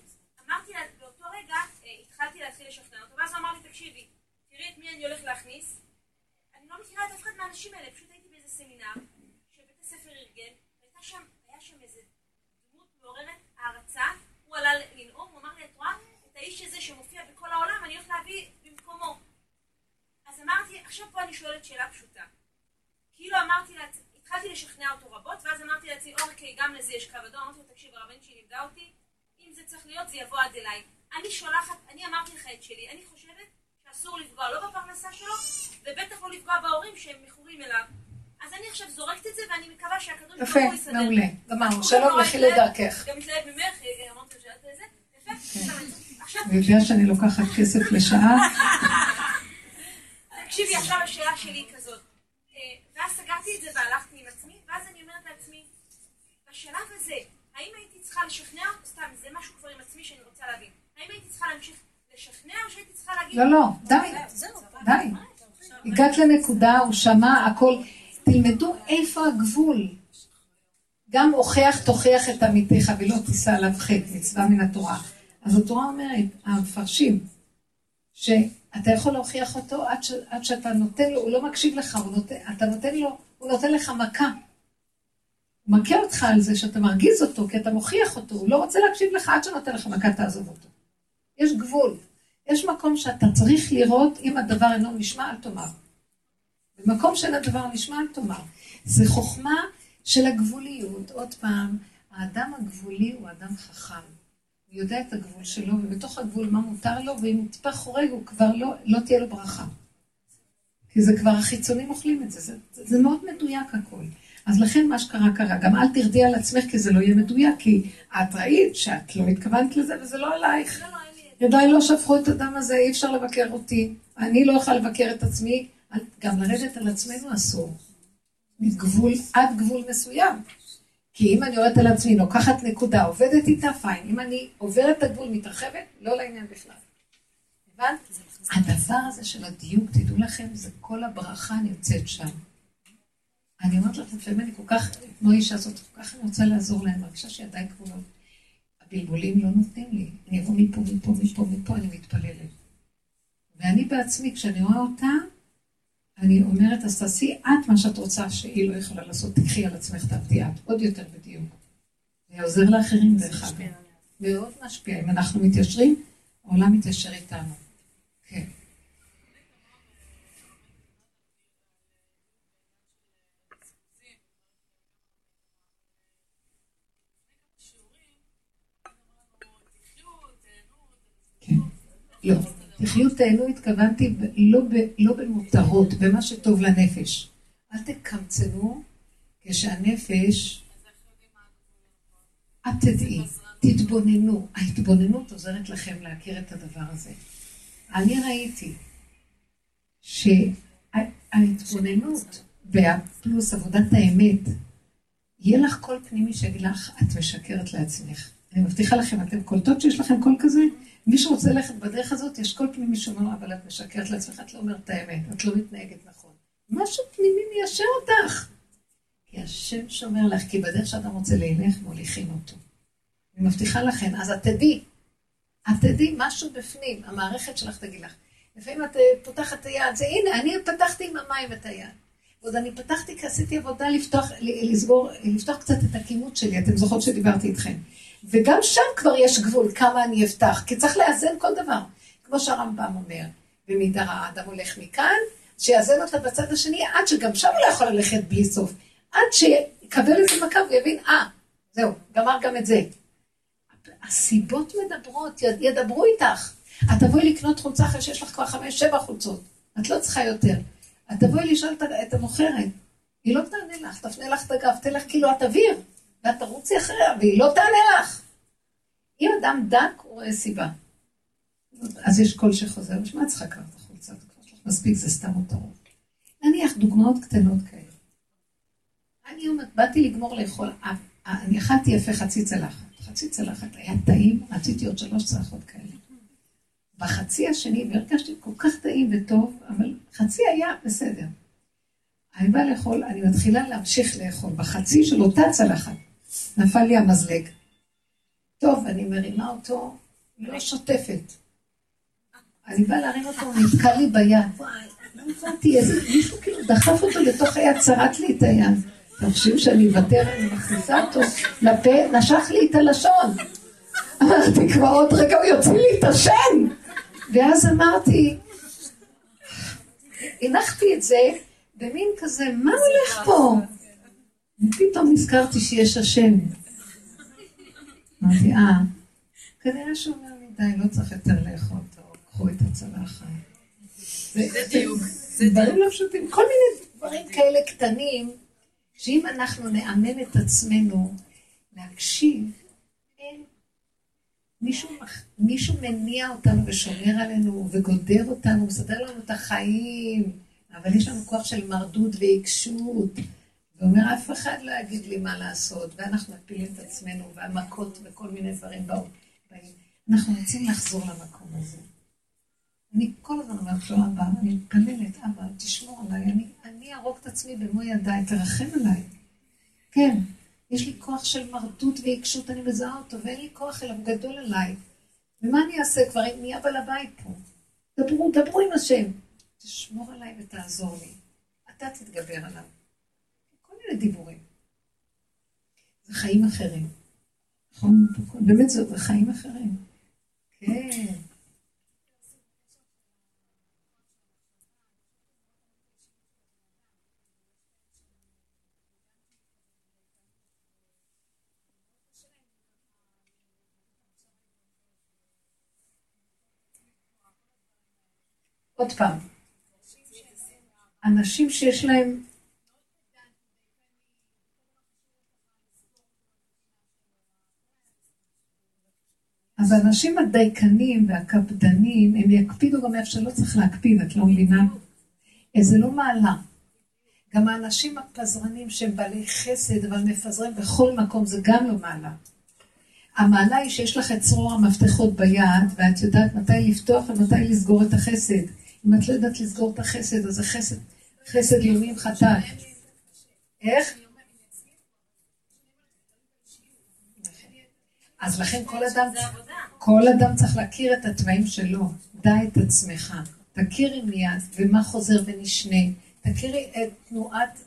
אמרתי לה, באותו רגע, אה, התחלתי להתחיל לשכנע אותו, ואז הוא אמר לי, תקשיבי, תראי את מי אני הולך להכניס. אני לא מכירה את אף אחד מהאנשים האלה, פשוט הייתי באיזה סמינר, שבית הספר ארגן, והייתה שם, היה שם איזה דמות מעוררת הערצה, הוא עלה לנאום, הוא אמר לי, את רואה? את האיש הזה שמופיע בכל העולם, אני הולך להביא במקומו. אז אמרתי, עכשיו פה אני שואלת שאלה פשוטה. כאילו אמרתי לעצמי, התחלתי לשכנע אותו רבות, ואז אמרתי לעצמי, אוקיי, גם לזה יש קו אדום, אמרתי לו, תקשיב, הרבנית שלי לימדה אותי, זה צריך להיות, זה יבוא עד אליי. אני שולחת, אני אמרתי לך את שלי, אני חושבת שאסור לפגוע לא בפרנסה שלו, ובטח לא לפגוע בהורים שהם מכורים אליו. אז אני עכשיו זורקת את זה, ואני מקווה שהקדוש ברוך
יפה,
הוא יסדר.
מעולה. גמרנו, שלום, לכי לדרכך.
גם התלהב ממך, אה, אמרתי
הוא יודע שאני לוקחת כסף לשעה.
תקשיבי, עכשיו השאלה שלי היא כזאת. אה, ואז סגרתי את זה והלכתי עם עצמי, ואז אני אומרת לעצמי, בשלב הזה, האם הייתי צריכה לשכנע, סתם, זה משהו כבר עם עצמי שאני רוצה להבין. האם הייתי צריכה להמשיך לשכנע, או שהייתי צריכה להגיד...
לא, לא, די, די. הגעת לנקודה, הוא שמע הכל. תלמדו איפה הגבול. גם הוכח תוכיח את עמיתך ולא תישא עליו חטא, מצווה מן התורה. אז התורה אומרת, המפרשים, שאתה יכול להוכיח אותו עד, ש, עד שאתה נותן לו, הוא לא מקשיב לך, הוא נותן, אתה נותן לו, הוא נותן לך מכה. מכה אותך על זה שאתה מרגיז אותו, כי אתה מוכיח אותו, הוא לא רוצה להקשיב לך עד שנותן לך מכה, תעזוב אותו. יש גבול. יש מקום שאתה צריך לראות אם הדבר אינו נשמע, אל תאמר. במקום שאין הדבר נשמע, אל תאמר. זה חוכמה של הגבוליות. עוד פעם, האדם הגבולי הוא אדם חכם. הוא יודע את הגבול שלו, ובתוך הגבול מה מותר לו, ואם הוא טיפה חורג, הוא כבר לא, לא תהיה לו ברכה. כי זה כבר החיצונים אוכלים את זה. זה, זה, מאוד מדויק הכל. אז לכן מה שקרה קרה. גם אל תרדי על עצמך, כי זה לא יהיה מדויק, כי את ראית שאת לא התכוונת לזה, וזה לא עלייך.
לא.
ידיי לא שפכו את הדם הזה, אי אפשר לבקר אותי. אני לא יכולה לבקר את עצמי, גם לרדת על עצמנו אסור. מגבול, עד גבול מסוים. כי אם אני יורדת על עצמי, לוקחת נקודה, עובדת איתה, פיין. אם אני עוברת את הגבול, מתרחבת, לא לעניין בכלל. הבנת? הדבר הזה של הדיוק, תדעו לכם, זה כל הברכה נמצאת שם. אני אומרת לכם, לפעמים אני כל כך, כמו האישה הזאת, כל כך אני רוצה לעזור להם, מרגישה שידיי כבולות. הבלבולים לא נותנים לי. אני אבוא מפה, מפה, מפה, מפה, אני מתפללת. ואני בעצמי, כשאני רואה אותה, אני אומרת, אז תעשי את מה שאת רוצה שהיא לא יכולה לעשות, תקחי על עצמך, תעבדי את, עוד יותר בדיוק. זה עוזר לאחרים דרך אגב. מאוד משפיע. אם אנחנו מתיישרים, העולם מתיישר איתנו. כן. לא. תחיו תהנו, התכוונתי לא, ב, לא במותרות, במה שטוב לנפש. אל תקמצנו כשהנפש... את תדעי, תתבוננו. ההתבוננות עוזרת לכם להכיר את הדבר הזה. אני ראיתי שההתבוננות פלוס עבודת האמת, יהיה לך קול פנימי שיגיד לך, את משקרת לעצמך. אני מבטיחה לכם, אתם קולטות שיש לכם קול כזה? מי שרוצה ללכת בדרך הזאת, יש כל פנימי שאומר, אבל את משקרת לעצמך, את לא אומרת את האמת, את לא מתנהגת נכון. משהו פנימי מיישר אותך. כי השם שומר לך, כי בדרך שאדם רוצה ללך, מוליכים אותו. אני מבטיחה לכם, אז את תדעי, את תדעי משהו בפנים, המערכת שלך תגיד לך. לפעמים את אה, פותחת את היד, זה הנה, אני פתחתי עם המים את היד. ועוד אני פתחתי כי עשיתי עבודה לפתוח, לסגור, לפתוח קצת את הכימות שלי, אתם זוכרות שדיברתי איתכם. וגם שם כבר יש גבול כמה אני אפתח, כי צריך לאזן כל דבר. כמו שהרמב"ם אומר, במידה האדם הולך מכאן, שיאזן אותה בצד השני, עד שגם שם הוא לא יכול ללכת בלי סוף. עד שיקבל איזה מכה ויבין, אה, זהו, גמר גם את זה. הסיבות מדברות, ידברו איתך. את תבואי לקנות חולצה אחרי שיש לך כבר חמש, שבע חולצות. את לא צריכה יותר. את תבואי לשאול את המוכרת. היא לא תענה לך, תפנה לך את הגב, תלך כאילו את אוויר. ואת תרוצי אחריה, והיא לא תענה לך. אם אדם דק, הוא רואה סיבה. אז יש קול שחוזר, בשביל מה צריכה כבר החולצה? מספיק, זה סתם מותרות. נניח דוגמאות קטנות כאלה. אני אומרת, באתי לגמור לאכול, אה, אה, אני אכלתי יפה חצי צלחת. חצי צלחת היה טעים, רציתי עוד שלוש צלחות כאלה. בחצי השני, והרגשתי כל כך טעים וטוב, אבל חצי היה בסדר. אני באה לאכול, אני מתחילה להמשיך לאכול בחצי של אותה צלחת. נפל לי המזלג. טוב, אני מרימה אותו, לא שוטפת. אני באה להרים אותו, הוא נתקע לי ביד. וואי, לא הבנתי, איזה מישהו כאילו דחף אותו לתוך היד, צרט לי את היד. אתם חושבים שאני אוותר, אני מכניסה אותו לפה, נשך לי את הלשון. אמרתי, כבר עוד רגע הוא יוציא לי את השן. ואז אמרתי, הנחתי את זה במין כזה, מה הולך פה? ופתאום נזכרתי שיש השם. אמרתי, אה, כנראה שהוא אומר לי, די, לא צריך יותר לאכול טוב, קחו את הצלחת.
זה דיוק.
זה דברים לא פשוטים, כל מיני דברים כאלה קטנים, שאם אנחנו נאמן את עצמנו להקשיב, אין, מישהו, מישהו מניע אותנו ושומר עלינו וגודר אותנו, מסדר לנו את החיים, אבל יש לנו כוח של מרדות ועיקשות. ואומר, אף אחד לא יגיד לי מה לעשות, ואנחנו מפילים את עצמנו, והמכות וכל מיני דברים באים. אנחנו רוצים לחזור למקום הזה. אני כל הזמן אומרת לו, אבא, אני מתפללת, אבא, תשמור עליי, אני, אני ארוג את עצמי במו ידיי, תרחם עליי. כן, יש לי כוח של מרדות ועיקשות, אני מזהה אותו, ואין לי כוח אליו גדול עליי. ומה אני אעשה? כבר נהיה בעל הבית פה. דברו, דברו עם השם. תשמור עליי ותעזור לי. אתה תתגבר עליו. מיני דיבורים. זה חיים אחרים. נכון? באמת זה חיים אחרים. כן. עוד פעם, אנשים שיש להם אז האנשים הדייקנים והקפדנים, הם יקפידו גם איפה שלא צריך להקפיד, את לא מבינה? זה לא מעלה. גם האנשים הפזרנים שהם בעלי חסד, אבל מפזרים בכל מקום, זה גם לא מעלה. המעלה היא שיש לך את צרור המפתחות ביד, ואת יודעת מתי לפתוח ומתי לסגור את החסד. אם את לא יודעת לסגור את החסד, אז זה חסד, חסד לאומי חטאת. איך? אז לכן כל אדם, כל אדם צריך להכיר את התוואים שלו. דע את עצמך. תכירי מיד, ומה חוזר ונשנה. תכירי את תנועת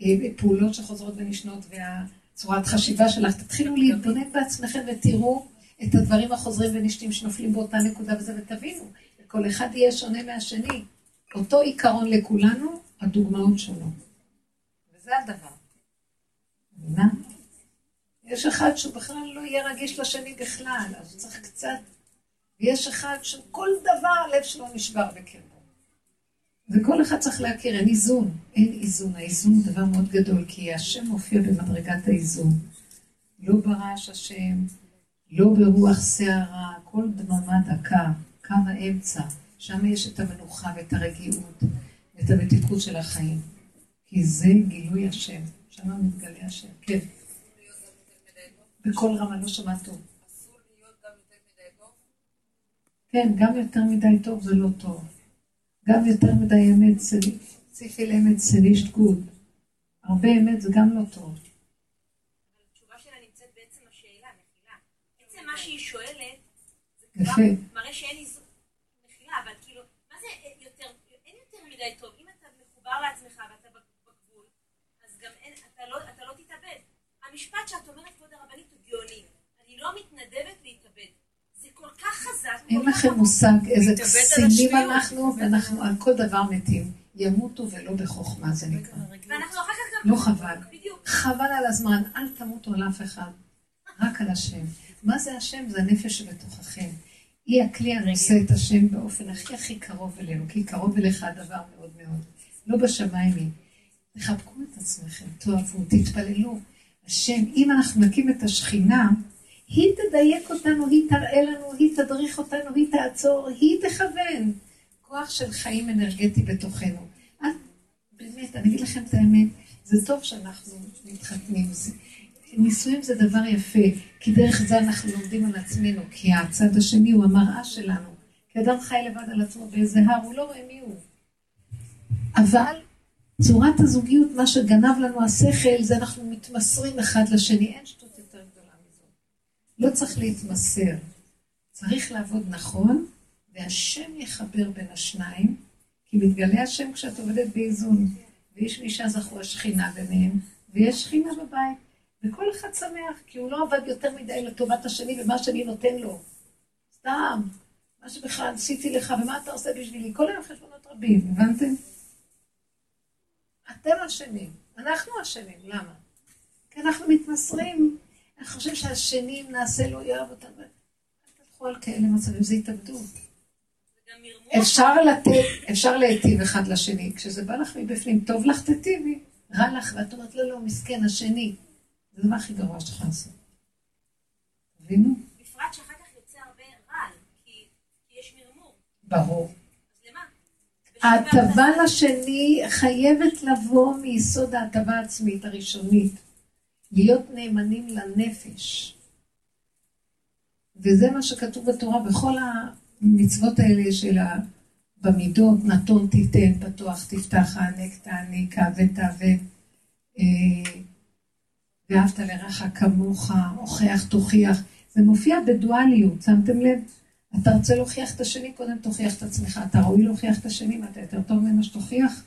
הפעולות שחוזרות ונשנות והצורת חשיבה שלך. תתחילו להתבונן בעצמכם ותראו את הדברים החוזרים ונשנים שנופלים באותה נקודה וזה, ותבינו, כל אחד יהיה שונה מהשני. אותו עיקרון לכולנו, הדוגמאות שלו. וזה הדבר. מבינה? יש אחד שהוא בכלל לא יהיה רגיש לשני בכלל, אז צריך קצת... ויש אחד שכל דבר הלב שלו נשבר בקרבו. וכל אחד צריך להכיר, אין איזון, אין איזון. האיזון הוא דבר מאוד גדול, כי השם מופיע במדרגת האיזון. לא ברעש השם, לא ברוח שערה, כל דממה דקה, קו האמצע. שם יש את המנוחה ואת הרגיעות ואת המתיקות של החיים. כי זה גילוי השם, שם מתגלה השם. כן. בכל רמה, לא שמעת טוב. אסור להיות גם יותר מדי טוב? כן, גם יותר מדי טוב זה לא טוב. גם יותר מדי אמת, ציפי לאמת סלישט גוד. הרבה אמת זה גם לא טוב.
התשובה שלה נמצאת בעצם השאלה, מחילה. בעצם מה שהיא שואלת, זה כבר מראה שאין איזון, מחילה, אבל כאילו, מה זה יותר, אין יותר מדי טוב. אם אתה מחובר לעצמך ואתה בגבול, אז גם אין, אתה לא, אתה לא תתאבד. המשפט שאת אומרת, לא מתנדבת להתאבד. זה כל כך חזק.
אין לכם מושג איזה כסילים אנחנו, ואנחנו על כל דבר מתים. ימותו ולא בחוכמה, זה נקרא.
ואנחנו אחר כך גם...
לא חבל. חבל על הזמן, אל תמותו על אף אחד, רק על השם. מה זה השם? זה הנפש שבתוככם. היא הכלי הנושא את השם באופן הכי הכי קרוב אלינו, כי קרוב אליך הדבר מאוד מאוד. לא בשמיים היא. תחבקו את עצמכם, תאהבו, תתפללו. השם, אם אנחנו נקים את השכינה, היא תדייק אותנו, היא תראה לנו, היא תדריך אותנו, היא תעצור, היא תכוון. כוח של חיים אנרגטי בתוכנו. את, באמת, אני אגיד לכם את האמת, זה טוב שאנחנו מתחתנים. נישואים זה דבר יפה, כי דרך זה אנחנו לומדים על עצמנו, כי הצד השני הוא המראה שלנו. כי אדם חי לבד על עצמו באיזה הר, הוא לא רואה מי הוא. אבל צורת הזוגיות, מה שגנב לנו השכל, זה אנחנו מתמסרים אחד לשני. אין שטות לא צריך להתמסר. צריך לעבוד נכון, והשם יחבר בין השניים, כי מתגלה השם כשאת עובדת באיזון. ואיש ואישה זכו השכינה ביניהם, ויש שכינה בבית. וכל אחד שמח, כי הוא לא עבד יותר מדי לטובת השני ומה שאני נותן לו. סתם, מה שבכלל עשיתי לך, ומה אתה עושה בשבילי? כל היום חשבונות רבים, הבנתם? אתם אשמים, אנחנו אשמים, למה? כי אנחנו מתמסרים אנחנו חושבים שהשני, אם נעשה, לא יאהב אותנו. אל תלכו על כאלה מצבים, זה התאבדות. אפשר לתת, אפשר להיטיב אחד לשני. כשזה בא לך מבפנים, טוב לך תטיבי, רע לך, ואת אומרת, לא, לא, מסכן, השני. זה הדבר הכי גרוע שאתה יכול לעשות. תבינו.
בפרט
שאחר
כך יוצא הרבה רעל, כי יש מרמור. ברור.
ההטבה לשני חייבת לבוא מיסוד ההטבה העצמית הראשונית. להיות נאמנים לנפש. וזה מה שכתוב בתורה בכל המצוות האלה של ה... במידות, נתון תיתן, פתוח תפתח, הענק תעניק, עוות תעוות, אה, ואהבת לרעך כמוך, הוכח תוכיח. זה מופיע בדואליות, שמתם לב? אתה רוצה להוכיח את השני, קודם תוכיח את עצמך. אתה ראוי להוכיח את השני, ואתה יותר טוב ממה שתוכיח?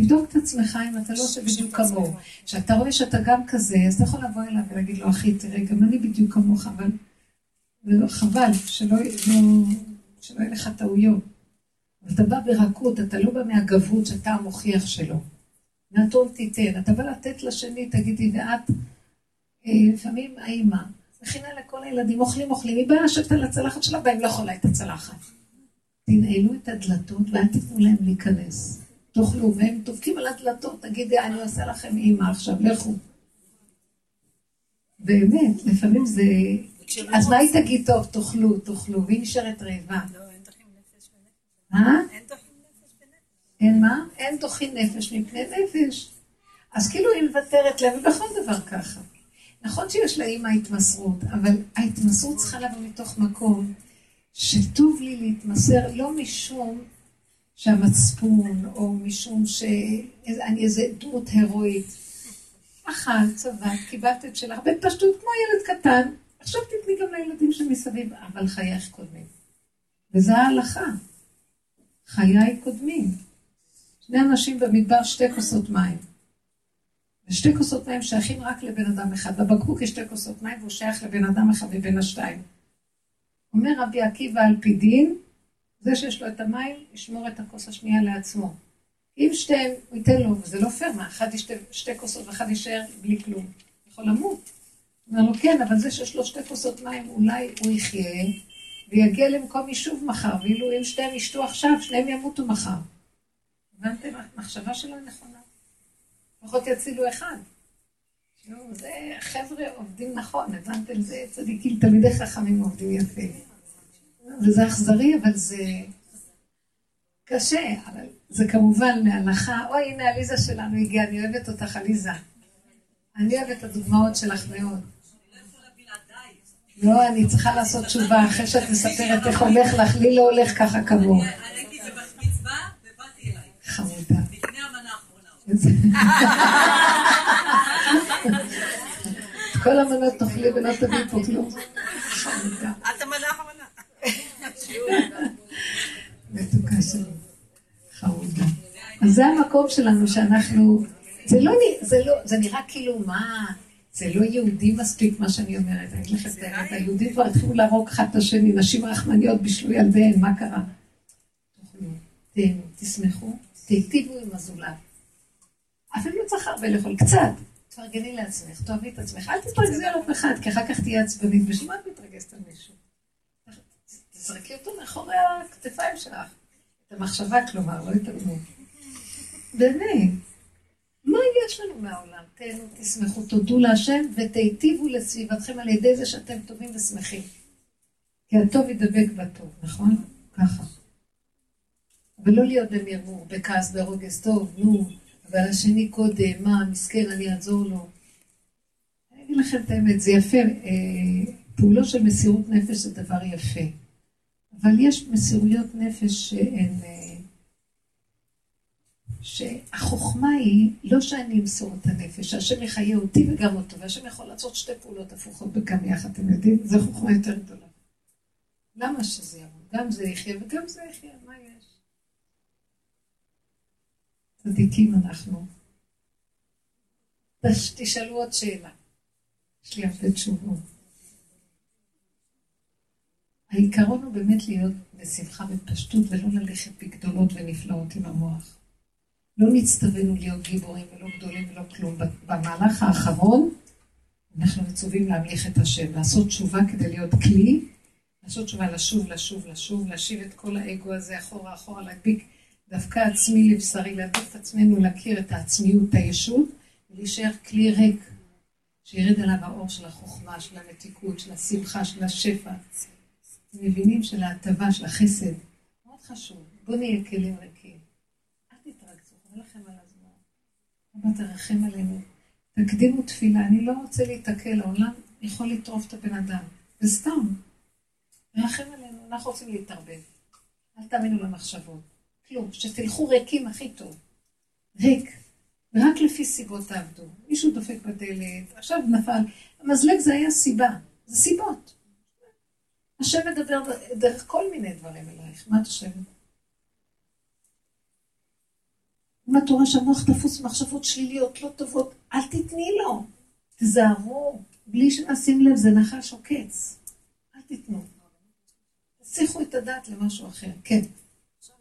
תבדוק את עצמך אם אתה לא בדיוק כמוהו. כשאתה רואה שאתה גם כזה, אז אתה יכול לבוא אליו ולהגיד לו, אחי, תראה, גם אני בדיוק כמוך, אבל חבל, שלא, לא, יהיה לך טעויות. אתה בא ברכות, אתה לא בא מהגבות שאתה המוכיח שלו. נתון תיתן, אתה בא לתת לשני, תגידי, ואת, אה, לפעמים האימא, מכינה לכל הילדים, אוכלים אוכלים, היא באה לשבת על הצלחת שלה, והם לא יכולה את הצלחת. תנעלו את הדלתות ואל תיתנו להם להיכנס. תאכלו, והם דופקים על הדלתות, תגידי, אני עושה לכם אימא עכשיו, לכו. באמת, לפעמים זה... אז מה היא תגיד, טוב, תאכלו, תאכלו, והיא נשארת רעבה.
לא.
אה?
אין
מה? אין דוחי נפש מפני נפש. אז כאילו היא מוותרת להם, ובכל דבר ככה. נכון שיש לאימא התמסרות, אבל ההתמסרות צריכה לבוא מתוך מקום שטוב לי להתמסר, לא משום שהמצפון, או משום שאני איזה דמות הירואית. אכל, צבעת, קיבלת את שלך, בפשטות כמו ילד קטן, עכשיו תתני גם לילדים שמסביב, אבל חייך קודמים. וזה ההלכה. חיי קודמים. שני אנשים במדבר, שתי כוסות מים. ושתי כוסות מים שייכים רק לבן אדם אחד. בבקבוק יש שתי כוסות מים והוא שייך לבן אדם אחד מבין השתיים. אומר רבי עקיבא על פי דין, זה שיש לו את המים, ישמור את הכוס השנייה לעצמו. אם שתיהם, הוא ייתן לו, וזה לא פייר, מה, אחד ישתה שתי כוסות ואחד יישאר בלי כלום. יכול למות. אומר לו, כן, אבל זה שיש לו שתי כוסות מים, אולי הוא יחיה ויגיע למקום יישוב מחר, ואילו אם שתיהם ישתו עכשיו, שניהם ימותו מחר. הבנתם? המחשבה שלו נכונה. לפחות יצילו אחד. זה חבר'ה עובדים נכון, הבנתם? זה צדיקים, תלמידי חכמים עובדים יפה. וזה אכזרי, אבל זה קשה, אבל זה כמובן להלכה. אוי, הנה עליזה שלנו הגיעה, אני אוהבת אותך, עליזה. אני אוהבת את הדוגמאות שלך מאוד. לא, אני צריכה לעשות תשובה אחרי שאת מספרת איך הולך לך, לי לא הולך ככה כמוהו.
הייתי בבת מצווה ובאתי אלייך.
חמודה.
לפני המנה האחרונה.
כל המנות תאכלי ולא תביאי פה כלום. חמודה.
את המנה האחרונה.
מתוקה שלי. חמודה. אז זה המקום שלנו שאנחנו... זה לא, זה לא, זה נראה כאילו מה, זה לא יהודי מספיק מה שאני אומרת. אני אגיד לכם את האמת, היהודים כבר התחילו להרוג אחד את השני, נשים רחמניות בישלו ילדיהן, מה קרה? תהנו, תשמחו, תיטיבו עם הזולת. אפילו לא צריך הרבה לאכול, קצת. תפרגני לעצמך, תאהבי את עצמך, אל תתרגזי על אף אחד, כי אחר כך תהיה עצבנית. בשביל מה את מתרגזת על מישהו? תזרקי אותו מאחורי הכתפיים שלך. את המחשבה, כלומר, לא את. באמת. מה יש לנו מהעולם? תהנו, תשמחו, תודו להשם ותיטיבו לסביבתכם על ידי זה שאתם טובים ושמחים. כי הטוב ידבק בטוב, נכון? ככה. ולא להיות במרמור, בכעס, ברוגז, טוב, נו, אבל השני קודם, מה, מסכן, אני אעזור לו. אני אגיד לכם את האמת, זה יפה, אה, פעולות של מסירות נפש זה דבר יפה. אבל יש מסירויות נפש שהן... שהחוכמה היא לא שאני אמסור את הנפש, שהשם יחיה אותי וגם אותו, והשם יכול לעשות שתי פעולות הפוכות גם יחד, אתם יודעים? זו חוכמה יותר גדולה. למה שזה ימות? גם זה יחיה וגם זה יחיה, מה יש? צדיקים אנחנו. תש- תשאלו עוד שאלה. יש לי הרבה תשובות. העיקרון הוא באמת להיות בשמחה ובפשטות ולא ללכת בגדולות ונפלאות עם המוח. לא נצטווינו להיות גיבורים ולא גדולים ולא כלום. במהלך האחרון אנחנו מצווים להמליך את השם, לעשות תשובה כדי להיות כלי, לעשות תשובה לשוב, לשוב, לשוב, להשיב את כל האגו הזה אחורה, אחורה, להדביק דווקא עצמי לבשרי, להדביק את עצמנו, להכיר את העצמיות, את הישות, ולהישאר כלי ריק, שירד עליו האור של החוכמה, של המתיקות, של השמחה, של השפע. מבינים של ההטבה, של החסד. מאוד חשוב. בוא נהיה כלים ריקים. אל תתרגזו, חבל לכם על הזמן. אבא תרחם עלינו. תקדימו תפילה, אני לא רוצה להיתקל, העולם יכול לטרוף את הבן אדם. זה סתם. תרחם עלינו, אנחנו רוצים להתערבב. אל תאמינו למחשבות. כלום, שתלכו ריקים הכי טוב. ריק. רק לפי סיבות תעבדו. מישהו דופק בדלת, עכשיו נפל. המזלג זה היה סיבה, זה סיבות. השם מדבר דרך כל מיני דברים אלייך. מה את חושבת? אם את רואה שהמוח תפוס מחשבות שליליות לא טובות, אל תתני לו. תזהרו, בלי שנשים לב, זה נחש עוקץ. אל תיתנו. תסיכו את הדעת למשהו אחר. כן.
לא.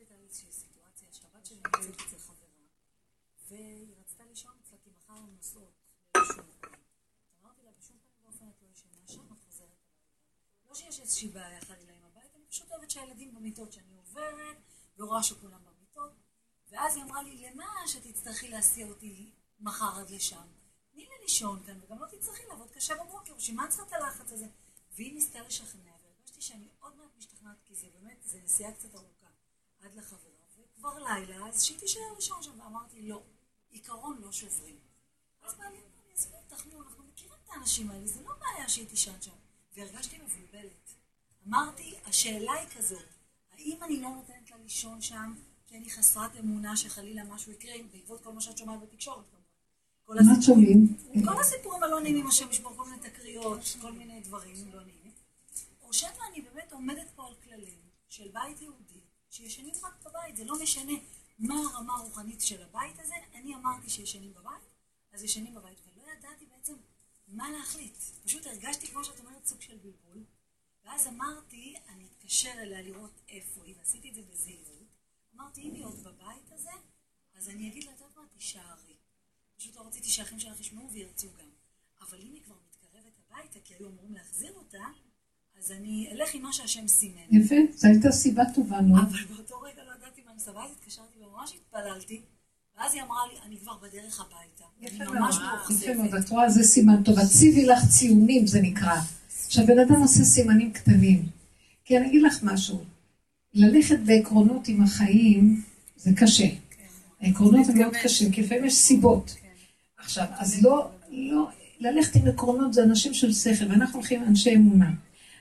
לא איזושהי בעיה חלילה עם הבית, אני פשוט אוהבת שהילדים במיטות, שאני עוברת, ורואה שכולם במיטות. ואז היא אמרה לי, למה שתצטרכי להסיע אותי מחר עד לשם? תני לי לישון כאן, וגם לא תצטרכי לעבוד קשה בבוקר, בשביל מה צריכה את הלחץ הזה? והיא ניסתה לשכנע, והרגשתי שאני עוד מעט משתכנעת, כי זה באמת, זה נסיעה קצת ארוכה עד לחברה, וכבר לילה, אז שהיא תישאר לישון שם, ואמרתי, לא, עיקרון לא שוברים. אז בא לי, אני עזבי אותך, נו, אנחנו מכירים את האנשים האלה, זה לא בעיה שהיא תישן שם. והרגשתי מבולבלת. אמרתי, השאלה היא כזאת, האם אני לא נותנת לה לישון שם, כי אני חסרת אמונה שחלילה משהו יקרה, בעקבות כל מה שאת שומעת בתקשורת כמובן. כל
מה שומעים?
כל הסיפורים הלא נעימים, השם ישמור כל מיני תקריות, כל מיני דברים לא נעימים. או שמא אני באמת עומדת פה על כללים של בית יהודי, שישנים רק בבית, זה לא משנה מה הרמה הרוחנית של הבית הזה, אני אמרתי שישנים בבית, אז ישנים בבית, ולא ידעתי בעצם מה להחליט. פשוט הרגשתי, כמו שאת אומרת, סוג של בלבול, ואז אמרתי, אני אתקשר אליה לראות איפה היא, ועשיתי את זה בזהירות. אמרתי, אם היא עוד בבית הזה, אז אני אגיד לה, את יודעת מה, תישארי. פשוט לא רציתי שהאחים שלך ישמעו וירצו גם. אבל אם היא כבר מתקרבת הביתה, כי היו אמורים להחזיר אותה, אז אני אלך עם מה שהשם סימן.
יפה, זו הייתה סיבה טובה, נו.
אבל באותו רגע לא ידעתי מה אני עושה, ואז התקשרתי וממש התפללתי, ואז היא אמרה לי, אני כבר בדרך הביתה.
יפה
ממש
מאוד, יפה
מאוכזבת.
מאוד, את רואה, זה סימן טוב. הציבי לך ציונים, זה נקרא. שהבן אדם עושה סימנים קטנים. כי אני אגיד לך משהו, ללכת בעקרונות עם החיים זה קשה. העקרונות הם מאוד קשים, כי לפעמים יש סיבות. עכשיו, אז לא, לא, ללכת עם עקרונות זה אנשים של שכל, ואנחנו הולכים אנשי אמונה.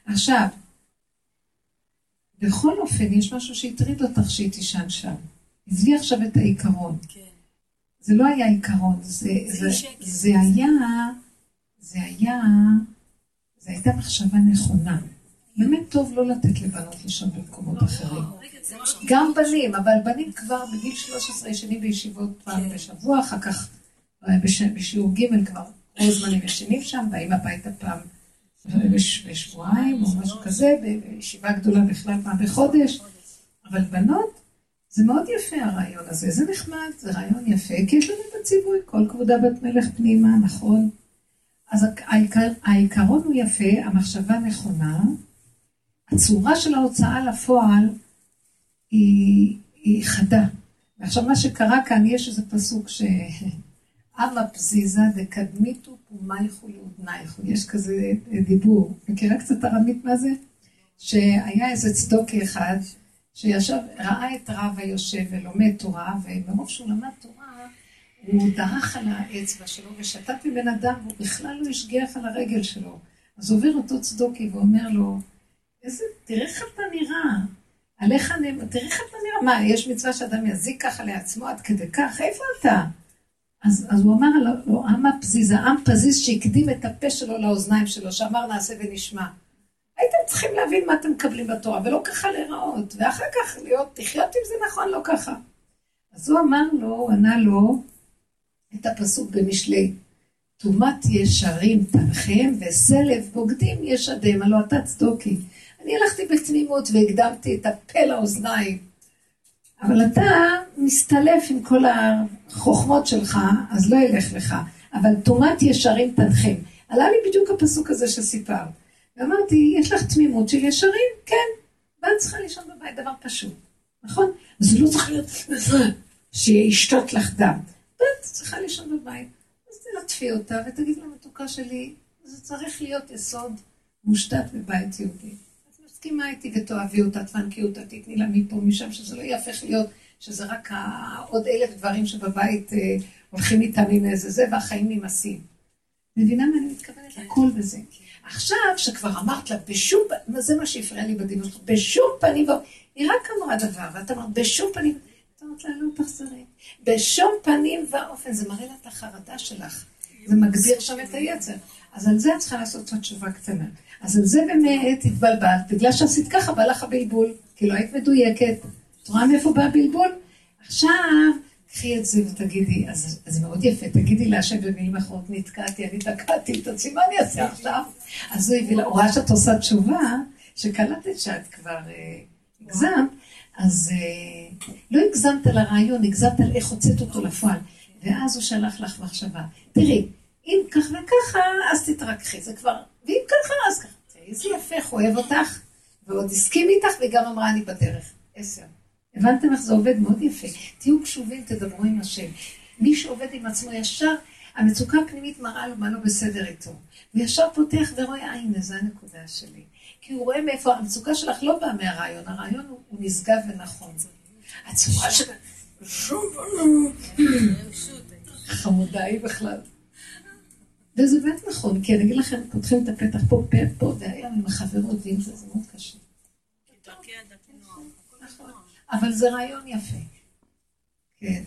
עכשיו, בכל אופן, יש משהו שהטריד אותך שהיא תישן שם. עזבי עכשיו את העיקרון.
כן.
זה לא היה עיקרון, זה,
זה
זה. זה היה, זה היה, זה הייתה מחשבה נכונה. באמת טוב לא לתת לבנות לישון במקומות אחרים.
זה מה שאמרתי.
גם בנים, אבל בנים כבר בגיל 13 ישנים בישיבות פעם
כן.
בשבוע, אחר כך אה, בש- בשיעור ג' כבר הזמן הם ישנים שם, באים הביתה פעם בש- בשבועיים או משהו כזה, בישיבה גדולה בכלל פעם בחודש. אבל בנות, זה מאוד יפה הרעיון הזה, זה נחמד, זה רעיון יפה, כי יש לנו את הציווי, כל כבודה בת מלך פנימה, נכון? אז העיקר, העיקרון הוא יפה, המחשבה נכונה, הצורה של ההוצאה לפועל היא, היא חדה. ועכשיו מה שקרה כאן, יש איזה פסוק ש... אמה פזיזה דקדמיתו פומייכו לאודנייכו. יש כזה דיבור. מכירה קצת ארמית מה זה? שהיה איזה צדוקי אחד, שישב, ראה את רב היושב ולומד תורה, ומרוב שהוא למד תורה, הוא דרך על האצבע שלו ושתת מבן אדם, והוא בכלל לא השגיח על הרגל שלו. אז עובר אותו צדוקי ואומר לו, איזה, תראה איך אתה נראה. עליך נאמר, תראה איך אתה נראה. מה, יש מצווה שאדם יזיק ככה לעצמו עד כדי כך? איפה אתה? אז, אז הוא אמר לו, לו, עם הפזיז, העם פזיז שהקדים את הפה שלו לאוזניים שלו, שאמר נעשה ונשמע. הייתם צריכים להבין מה אתם מקבלים בתורה, ולא ככה להיראות, ואחר כך להיות, לחיות עם זה נכון, לא ככה. אז הוא אמר לו, הוא ענה לו את הפסוק במשלי, טומאת ישרים תנחם, וסלב בוגדים ישדם, הלא אתה צדוקי. אני הלכתי בתמימות והקדמתי את הפה לאוזניים. אבל אתה מסתלף עם כל החוכמות שלך, אז לא ילך לך. אבל טומאת ישרים תנחם. עלה לי בדיוק הפסוק הזה שסיפרת. ואמרתי, יש לך תמימות של ישרים? כן. ואת צריכה לישון בבית, דבר פשוט. נכון? זה לא צריך להיות שישתות לך דם. ואת צריכה לישון בבית. אז תלטפי אותה ותגיד לה, מתוקה שלי, זה צריך להיות יסוד מושתת בבית יהודי. מסכימה איתי ותאהבי אותה, תפנקי אותה, תתני לה מפה, משם, שזה לא יהפך להיות, שזה רק עוד אלף דברים שבבית אה, הולכים איתם עם איזה זה, והחיים נמאסים. מבינה מה אני מתכוונת? הכל בזה. עכשיו, שכבר אמרת לה, בשום פנים, זה מה שהפריע לי בדיון שלך, בשום פנים, היא רק אמרה דבר, ואת אמרת, בשום פנים, את אומרת לה, לא תחזרי. בשום פנים ואופן, זה מראה לה את החרדה שלך. זה מגביר שם את היצר. אז על זה את צריכה לעשות את התשובה קטנה. אז על זה באמת התבלבלת, בגלל שעשית ככה בא לך הבלבול, כי לא היית מדויקת. את רואה מאיפה בא הבלבול? עכשיו, קחי את זה ותגידי, אז זה מאוד יפה, תגידי להשם במילים אחרות, נתקעתי, אני תקעתי, תוציא, מה אני אעשה עכשיו? אז הוא הביא לה, הוא ראה שאת עושה תשובה, שקלטת שאת כבר אה, הגזמת, אז אה, לא הגזמת על הרעיון, הגזמת על איך הוצאת אותו לפועל. ואז הוא שלח לך מחשבה. תראי, אם כך וככה, אז תתרככי, זה כבר, ואם ככה, אז ככה. איזה הוא אוהב אותך, ועוד הסכים איתך, וגם אמרה אני בדרך. עשר. הבנתם איך זה עובד? מאוד יפה. תהיו קשובים, תדברו עם השם. מי שעובד עם עצמו ישר, המצוקה הפנימית מראה לו מה לא בסדר איתו. וישר פותח ורואה, אה, הנה, זו הנקודה שלי. כי הוא רואה מאיפה, המצוקה שלך לא באה מהרעיון, הרעיון הוא, הוא נשגב ונכון. הצורה של... חמודה היא בכלל. וזה באמת נכון, כי אני אגיד לכם, פותחים את הפתח פה, פה, פה, והיום עם החברות ועם זה, זה מאוד קשה. אבל זה רעיון יפה. כן.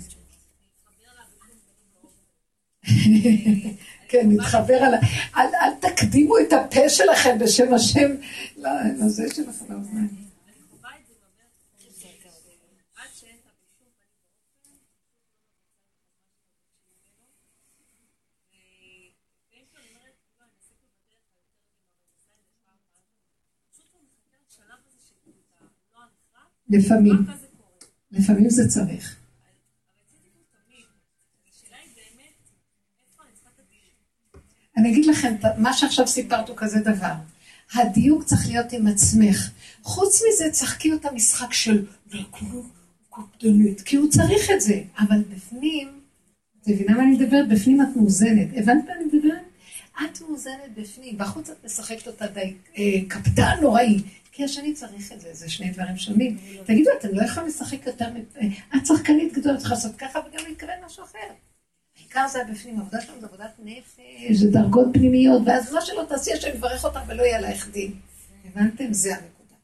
כן, נתחבר על ה... אל תקדימו את הפה שלכם בשם השם לזה שלכם, לאוזניים. לפעמים. לפעמים זה צריך. אני אגיד לכם, מה שעכשיו סיפרת הוא כזה דבר. הדיוק צריך להיות עם עצמך. חוץ מזה, צחקי אותה משחק של קופדנית, כי הוא צריך את זה. אבל בפנים, את מבינה מה אני מדברת? בפנים את מאוזנת. הבנת מה אני מדברת? את מאוזנת בפנים, בחוץ את משחקת אותה די אה, קפדן נוראי. כי השני צריך את זה, זה שני דברים שונים. תגידו, אתם לא יכולים לשחק יותר, את שחקנית גדולה, צריכה לעשות ככה וגם להתכוון משהו אחר. העיקר זה הבפנים, עבודה שלנו זה עבודת נפש, זה דרגות פנימיות, ואז מה שלא תעשי, השם יברך אותך ולא יהיה לך דין. הבנתם? זה הנקודה.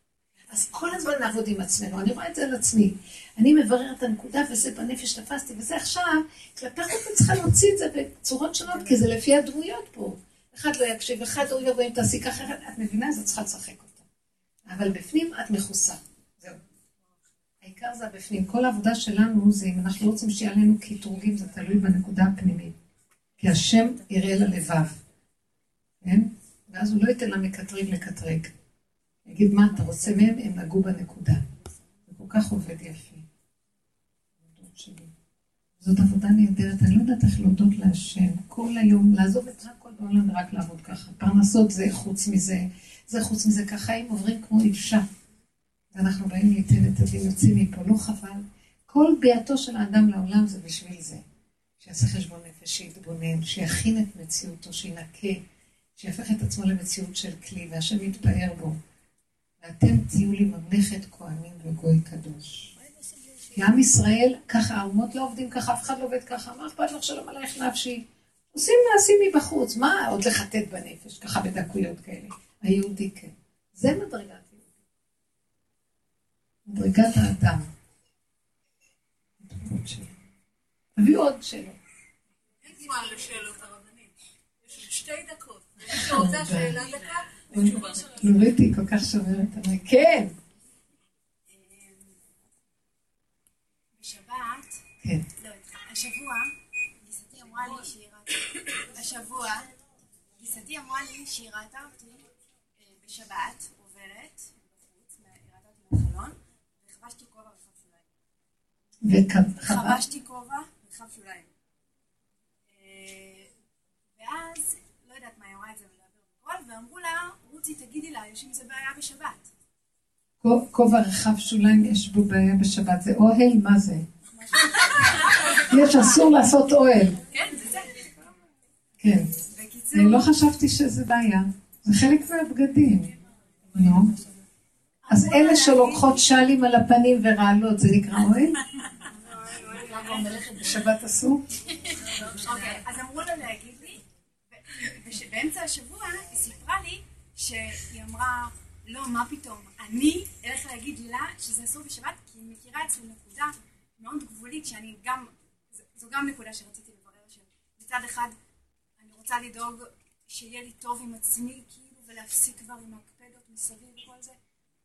אז כל הזמן נעבוד עם עצמנו, אני רואה את זה על עצמי. אני מבררת את הנקודה, וזה בנפש תפסתי, וזה עכשיו, כלפי חוץ אני צריכה להוציא את זה בצורות שונות, כי זה לפי הדמויות פה. אחד לא יקשיב, אחד לא יבוא אם תעשי ככה, את מבינה? אז את צריכה לשחק. אבל בפנים את מכוסה. זהו. העיקר זה הבפנים. כל העבודה שלנו זה אם אנחנו לא רוצים שיהיה עלינו קטרוגים, זה תלוי בנקודה הפנימית. כי השם יראה ללבב. כן? ואז הוא לא ייתן לה מקטריג לקטרג. יגיד, מה אתה רוצה מהם? הם נגעו בנקודה. זה כל כך עובד יפה. זאת עבודה נהדרת, אני לא יודעת איך להודות להשם. כל היום, לעזוב את הכל בעולם ורק לעבוד ככה. פרנסות זה חוץ מזה. זה חוץ מזה, ככה חיים עוברים כמו אישה. ואנחנו באים ליתן את הדין, יוצאים מפה, לא חבל. כל ביאתו של האדם לעולם זה בשביל זה. שיעשה חשבון נפש, שיתבונן, שיכין את מציאותו, שינקה, שיהפך את עצמו למציאות של כלי, והשם יתפאר בו. ואתם תהיו לי ממלכת כהנים וגוי קדוש. כי עם ישראל, ככה האומות לא עובדים ככה, אף אחד לא עובד ככה, מה אכפת לך שלום עלייך נפשי? עושים מעשים מבחוץ, מה עוד לחטט בנפש, ככה בדקויות כאלה. היהודי כן. זה מדרגת יהודי. מדרגת האדם. תביאו עוד שאלות.
אין זמן לשאלות הרבנית. יש שתי דקות. מי שרוצה שאלה דקה,
נורית היא כל כך שומרת עליי. כן.
בשבת,
כן.
לא, השבוע, גיסתי אמרה לי שהיא ראתה, השבוע, גיסתי אמרה לי שהיא ראתה אותי בשבת עוברת בחוץ, ראתה אותי מהחלון, וחבשתי כובע רחב שוליים. חבשתי כובע רחב שוליים. ואז, לא יודעת מה, היא אמרה את זה בקול, ואמרו לה, רוצי, תגידי לה, יש עם זה בעיה בשבת.
כובע רחב שוליים יש בו בעיה בשבת, זה אוהל? מה זה? יש, אסור לעשות אוהל.
כן, זה זה.
כן. אני לא חשבתי שזה בעיה. זה חלק מהבגדים. נו. אז אלה שלוקחות שלים על הפנים ורעלות, זה נקרא אוהל? בשבת אסור?
אוקיי, אז אמרו לה להגיד לי, ובאמצע השבוע היא סיפרה לי שהיא אמרה, לא, מה פתאום, אני אלך להגיד לה שזה אסור בשבת, כי היא מכירה אצלי נקודה מאוד גבולית, שאני גם, זו גם נקודה שרציתי לברר, שמצד אחד אני רוצה לדאוג שיהיה לי טוב עם עצמי, כאילו, ולהפסיק כבר עם ההקפדות מסביב וכל זה,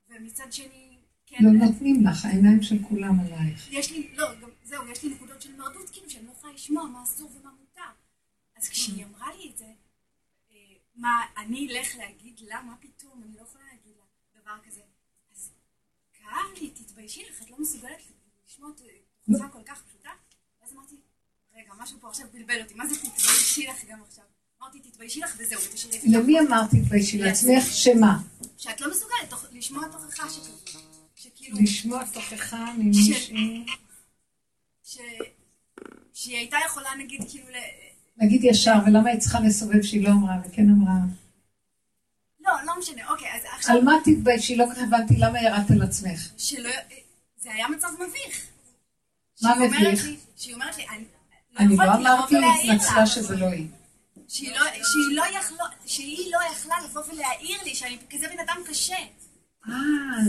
ומצד שני, כן,
לא נותנים לך, העיניים של כולם עלייך.
יש לי, לא, גם זהו, יש לי נקודות של מרדות, כאילו, שאני לא יכולה לשמוע מה אסור ומה מותר. אז כשהיא אמרה לי את זה, אה, מה, אני אלך להגיד לה, מה פתאום, אני לא יכולה להגיד לה דבר כזה. אז כאב לי, תתביישי לך, את לא מסוגלת לשמוע תוצאה כל כך פשוטה. ואז אמרתי, רגע, משהו פה עכשיו בלבל אותי, מה זה תתביישי לך גם עכשיו? אמרתי, תתביישי לך וזהו, זה.
למי אמרת תתביישי לעצמך? שמה?
שאת לא מסוגלת לשמוע תוכחה שכזאת. שכאילו,
לשמוע תוכחה ממישהי.
שהיא הייתה יכולה נגיד כאילו ל...
נגיד ישר, ולמה היא צריכה לסובב שהיא לא אמרה וכן אמרה?
לא, לא משנה, אוקיי, אז עכשיו...
על מה תתביישי? לא כל כך הבנתי למה ירדת על עצמך.
שלא... זה היה מצב מביך.
מה מביך?
שהיא אומרת לי, אני
אני לא
יכולתי לבוא
אמרתי,
ולהעיר לה.
התנצלה שזה לא היא.
שהיא לא- שהיא לא יכלה- שהיא לא יכלה לבוא ולהעיר לי, שאני כזה בן אדם קשה.
אה,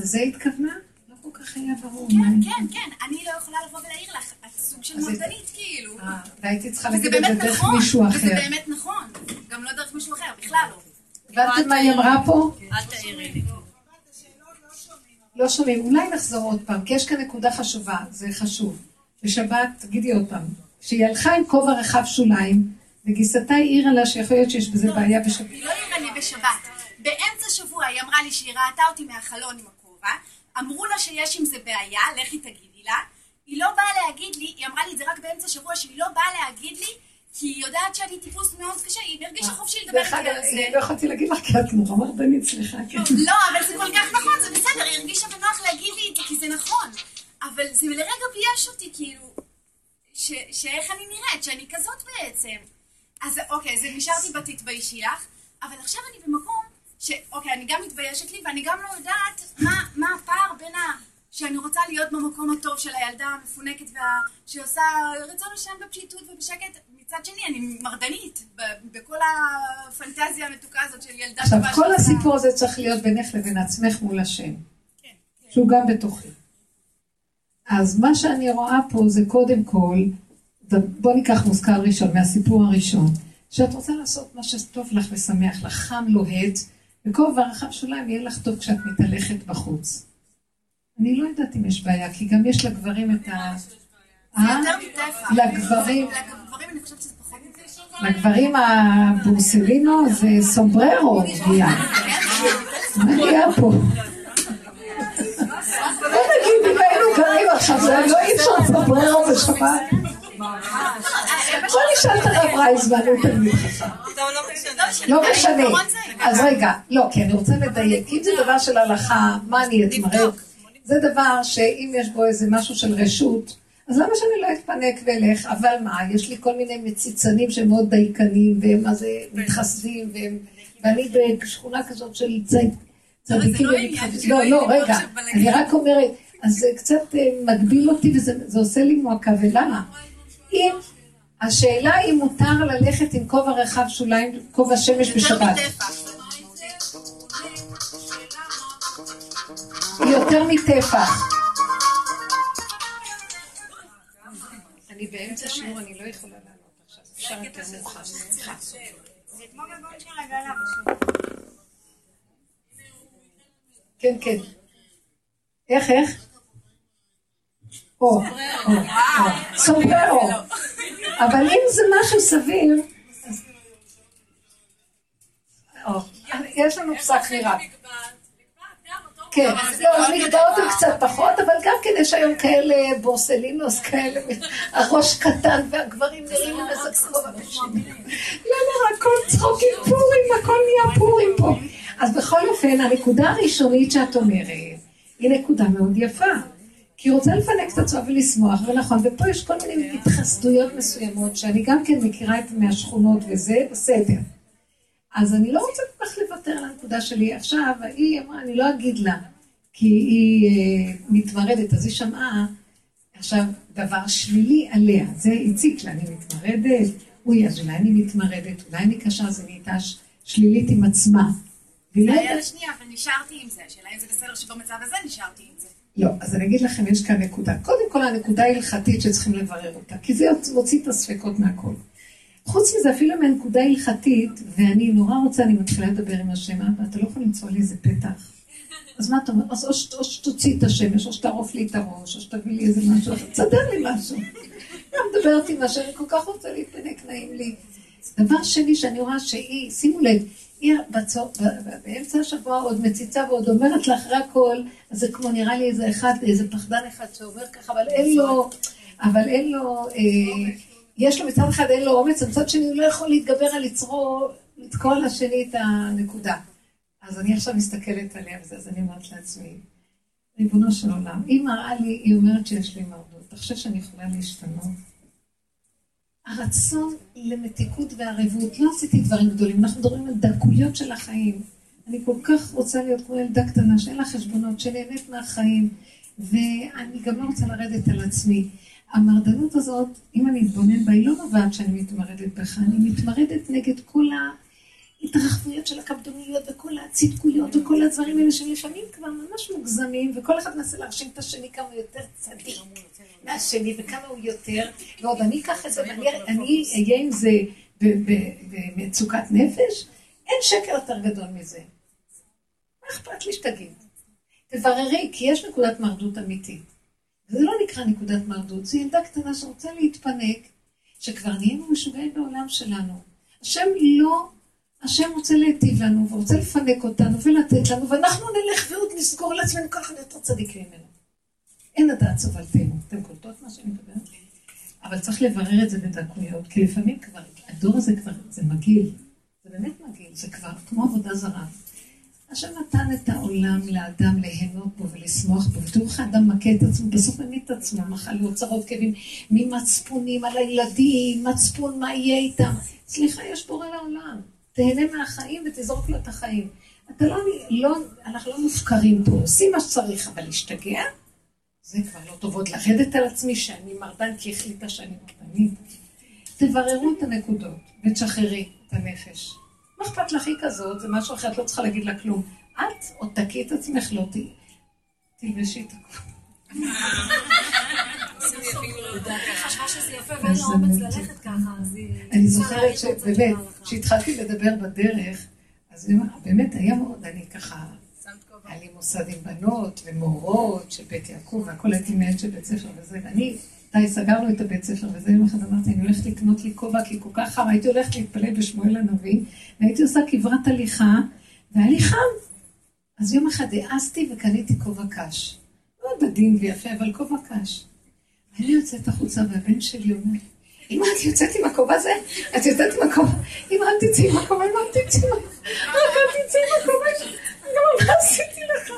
זה התכוונה? לא כל כך היה ברור.
כן, כן, כן, אני לא יכולה לבוא ולהעיר לך, את סוג של מרדנית כאילו.
אה, והייתי צריכה
וזה
להגיד את זה דרך
נכון,
מישהו
וזה
אחר.
באמת נכון, גם לא דרך מישהו אחר, בכלל לא.
הבנתם מה היא אמרה פה?
אל תעירי לי.
לא שומעים. אולי נחזור עוד פעם, כי יש כאן נקודה חשובה, זה חשוב. בשבת, תגידי עוד פעם, שהיא הלכה עם כובע רחב שוליים, וגיסתה העירה לה שיכול להיות שיש בזה בעיה בשבת.
היא לא העירה לי בשבת. באמצע שבוע היא אמרה לי שהיא ראתה אותי מהחלון עם הכובע, אמרו לה שיש עם זה בעיה, לכי תגידי לה. היא לא באה להגיד לי, היא אמרה לי את זה רק באמצע שבוע, שהיא לא באה להגיד לי, כי היא יודעת שאני טיפוס מאוד קשה, היא הרגישה חופשי לדבר איתי על זה.
לא יכולתי להגיד לך, כי את נורא מרדנית, סליחה, כן.
לא, אבל זה כל כך נכון, זה בסדר, היא הרגישה בנוח להגיד לי את זה, כי זה נכון. אבל זה לרגע בייש אותי, כאילו, שאיך אני נראית, שאני כזאת בעצם. אז אוקיי, אז נשארתי בתתביישי לך, אבל עכשיו אני במקום ש... אוקיי, אני גם מתביישת לי, ואני גם לא יודעת מה, מה הפער בין ה... שאני רוצה להיות במקום הטוב של הילדה המפונקת וה... שעושה רצון השם בפשיטות ובשקט. מצד שני, אני מרדנית ב- בכל הפנטזיה המתוקה הזאת של ילדה
עכשיו, כל
שעושה-
הסיפור הזה צריך להיות בינך לבין עצמך מול השם,
כן, כן.
שהוא גם בתוכי. אז מה שאני רואה פה זה קודם כל, בוא ניקח מושכל ראשון, מהסיפור הראשון, שאת רוצה לעשות מה שטוב לך ושמח לך, חם לוהט, וכובע רחב שוליים יהיה לך טוב כשאת מתהלכת בחוץ. אני לא יודעת אם יש בעיה, כי גם יש לגברים את ה... אה?
מטפח.
לגברים.
לגברים
הבורסלינו זה סומבררו נהיה. מה נהיה פה? בוא נגיד, אם היינו גרים עכשיו, זה לא אי אפשר סומבררו בשבת. בוא נשאל את הרב רייזמן, הוא תלמיד חכם. לא משנה.
העיקרון.
אז רגע, לא, כי אני רוצה לדייק. אם זה דבר של הלכה, מה אני אתמרד? זה דבר שאם יש בו איזה משהו של רשות, אז למה שאני לא אתפנק ואלך? אבל מה, יש לי כל מיני מציצנים שהם מאוד דייקנים, והם מה זה מתחסדים, והם... ואני בשכונה כזאת של צדיקים
לא עניין,
ומתחסדים.
שלא
לא,
יהיה
לא, רגע. אני רק אומרת, אז זה קצת אה, מגביל אותי וזה זה עושה לי מועקה, ולמה? אם... השאלה אם מותר ללכת עם כובע רחב שוליים, כובע שמש בשבת. יותר מטפח. אני באמצע שיעור, אני לא יכולה לענות עכשיו. אפשר יותר מאוחר. סליחה. כן, כן. איך, איך? או. סומבררו. אבל אם זה משהו סביר, יש לנו פסק נראה. כן, לא, אז נקבעות הן קצת פחות, אבל גם כן יש היום כאלה בורסלינוס, כאלה, הראש קטן והגברים נראים איזה כובע בשני. לא נורא, הכל צחוקים פורים, הכל נהיה פורים פה. אז בכל אופן, הנקודה הראשונית שאת אומרת, היא נקודה מאוד יפה. כי היא רוצה לפנק את עצמה ולשמוח, ונכון, ופה יש כל מיני התחסדויות מסוימות, שאני גם כן מכירה את מהשכונות וזה, בסדר. אז אני לא רוצה כל כך לוותר על הנקודה שלי. עכשיו, היא אמרה, אני לא אגיד לה, כי היא אה, מתמרדת, אז היא שמעה עכשיו דבר שלילי עליה, זה הציק לה, אני מתמרדת, אוי, אז אולי אני מתמרדת, אולי אני קשה, אז אני נהייתה ש- שלילית עם עצמה. לא
זה היה לשנייה, אבל נשארתי עם זה. השאלה אם זה בסדר שבמצב הזה נשארתי עם זה.
לא, אז אני אגיד לכם, יש כאן נקודה. קודם כל, הנקודה ההלכתית שצריכים לברר אותה, כי זה מוציא את הספקות מהכל. חוץ מזה, אפילו מהנקודה ההלכתית, ואני נורא רוצה, אני מתחילה לדבר עם השם, אבא, אתה לא יכול למצוא לי איזה פתח. אז מה אתה אומר? אז או ש- או שתוציא את השמש, או שתערוף לי את הראש, או שתביא לי איזה משהו תסדר לי משהו. אני מדברת עם השם, אני כל כך רוצה להתפנק, נעים לי. דבר שני שאני רואה שהיא, שימו לב, היא בצור, באמצע השבוע עוד מציצה ועוד אומרת לה אחרי הכל, זה כמו נראה לי איזה אחד, איזה פחדן אחד שעובר ככה, אבל אין לו, אבל אין לו, אה, יש לו מצד אחד אין לו אומץ, ומצד שני הוא לא יכול להתגבר על יצרו, לתקוע לשני את הנקודה. אז אני עכשיו מסתכלת עליה וזה, אז אני אומרת לעצמי, ריבונו של עולם, היא מראה לי, היא אומרת שיש לי מרדות, אתה חושב שאני יכולה להשתנות? הרצון למתיקות וערבות, לא עשיתי דברים גדולים, אנחנו מדברים על דקויות של החיים. אני כל כך רוצה להיות כמו ילדה קטנה, שאין לה חשבונות, שנהנית מהחיים, ואני גם לא רוצה לרדת על עצמי. המרדנות הזאת, אם אני אתבונן בה, היא לא נובעת שאני מתמרדת בך, אני מתמרדת נגד כל ההתרחבויות של הקפדוניות וכל הצדקויות וכל הדברים האלה שלפעמים כבר ממש מוגזמים, וכל אחד מנסה להרשים את השני כמה הוא יותר צדיק מהשני וכמה הוא יותר, ועוד אני אקח את זה ואני אני אהיה עם זה במצוקת נפש, אין שקר יותר גדול מזה. מה אכפת לי שתגיד? תבררי, כי יש נקודת מרדות אמיתית. וזה לא נקרא נקודת מרדות, זו ילדה קטנה שרוצה להתפנק, שכבר נהיינו משוגעים בעולם שלנו. השם לא, השם רוצה להיטיב לנו, ורוצה לפנק אותנו ולתת לנו, ואנחנו נלך ועוד נסגור לעצמנו ככה יותר צדיקים ממנו. אין הדעת סבלתנו. אתם קולטות מה שאני מדברת? אבל צריך לברר את זה בדקויות, כי לפעמים כבר, הדור הזה כבר, זה מגעיל. זה באמת מגעיל, זה כבר כמו עבודה זרה. השם נתן את העולם לאדם ליהנות בו ולשמוח בו, ותראו איך האדם מכה את עצמו, בסוף ממית את עצמו, מחלות, צרות, כאבים, ממצפונים על הילדים, מצפון, מה יהיה איתם. סליחה, יש בורא לעולם. תהנה מהחיים ותזרוק לו את החיים. אתה לא, לא, אנחנו לא מופקרים פה, עושים מה שצריך, אבל להשתגע? זה כבר לא טוב. עוד לרדת על עצמי שאני מרדן כי החליטה שאני מרדנית. תבררו את הנקודות ותשחררי את הנפש. מה אכפת לך היא כזאת? זה משהו אחר, את לא צריכה להגיד לה כלום. את עוד תקי את עצמך, לא תהיי. תלבשי את הכול. אני- זוכרת שבאמת. כשהתחלתי לדבר בדרך, אז באמת היה מאוד, אני ככה, היה לי מוסד עם בנות ומורות של בית יעקב, והכל הייתי מנהלת של בית ספר וזה, ואני, די, סגרנו את הבית ספר, וזה יום אחד אמרתי, אני הולכת לקנות לי כובע, כי כל כך חם, הייתי הולכת להתפלל בשמואל הנביא, והייתי עושה כברת הליכה, והיה לי חם. אז יום אחד העזתי וקניתי כובע קש. מאוד עדין ויפה, אבל כובע קש. אני יוצאת החוצה, והבן שלי אומר, אמא, את יוצאת עם הכובע הזה? את יוצאת עם הכובע? אמא, אל תצאי עם הכובע, אמא, אל תצאי עם הכובע. רק אל תצאי עם הכובע. גם מה עשיתי לך?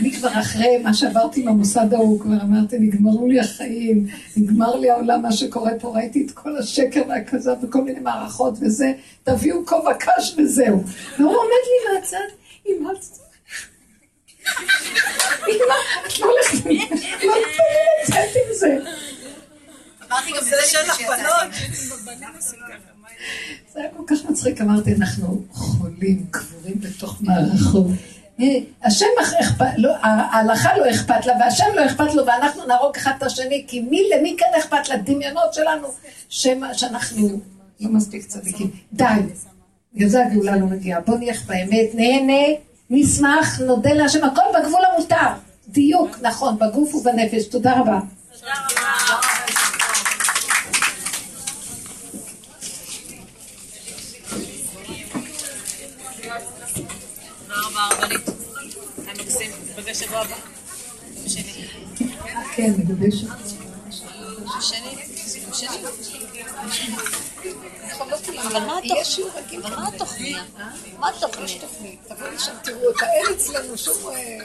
אני כבר אחרי מה שעברתי עם המוסד ההוא, כבר אמרתי, נגמרו לי החיים, נגמר לי העולם, מה שקורה פה, ראיתי את כל השקר והכזב וכל מיני מערכות וזה, תביאו כובע קש וזהו. והוא עומד לי מהצד, אמא, אל תצאי. אמא, את לא הולכת, נותן לי לצאת עם זה.
אמרתי גם את זה לפני שיצאתי.
זה היה כל כך מצחיק, אמרתי, אנחנו חולים, קבורים בתוך מערכות. אה, השם אכפת, לא, ההלכה לא אכפת לה, והשם לא אכפת לו, ואנחנו נהרוג אחד את השני, כי מי, למי כן אכפת לדמיונות שלנו, שמה, שאנחנו לא מספיק צדיקים. די, בגלל זה הגאולה לא מגיעה. בוא נלך באמת, נהנה, נשמח, נודה להשם, הכל בגבול המותר. דיוק, נכון, בגוף ובנפש. תודה רבה.
תודה רבה.
תודה רבה, הרבנית. היה מקסים. ניפגש שבוע הבא.
כן, לגבי ש...
בשני? בשני. אבל מה התוכנית? אבל מה התוכנית? מה התוכנית?
תבואי לשם, תראו אותה, אין אצלנו שום אה,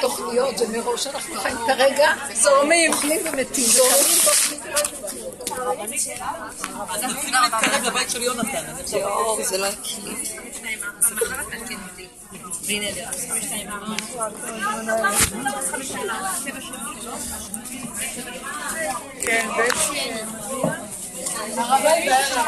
תוכניות, זה מראש, אנחנו חיים כרגע, זורמים, אוכלים ומתים, זורמים
אנחנו צריכים להתקרב לבית של יונתן, אפשר... זה לא...
כן, בטח.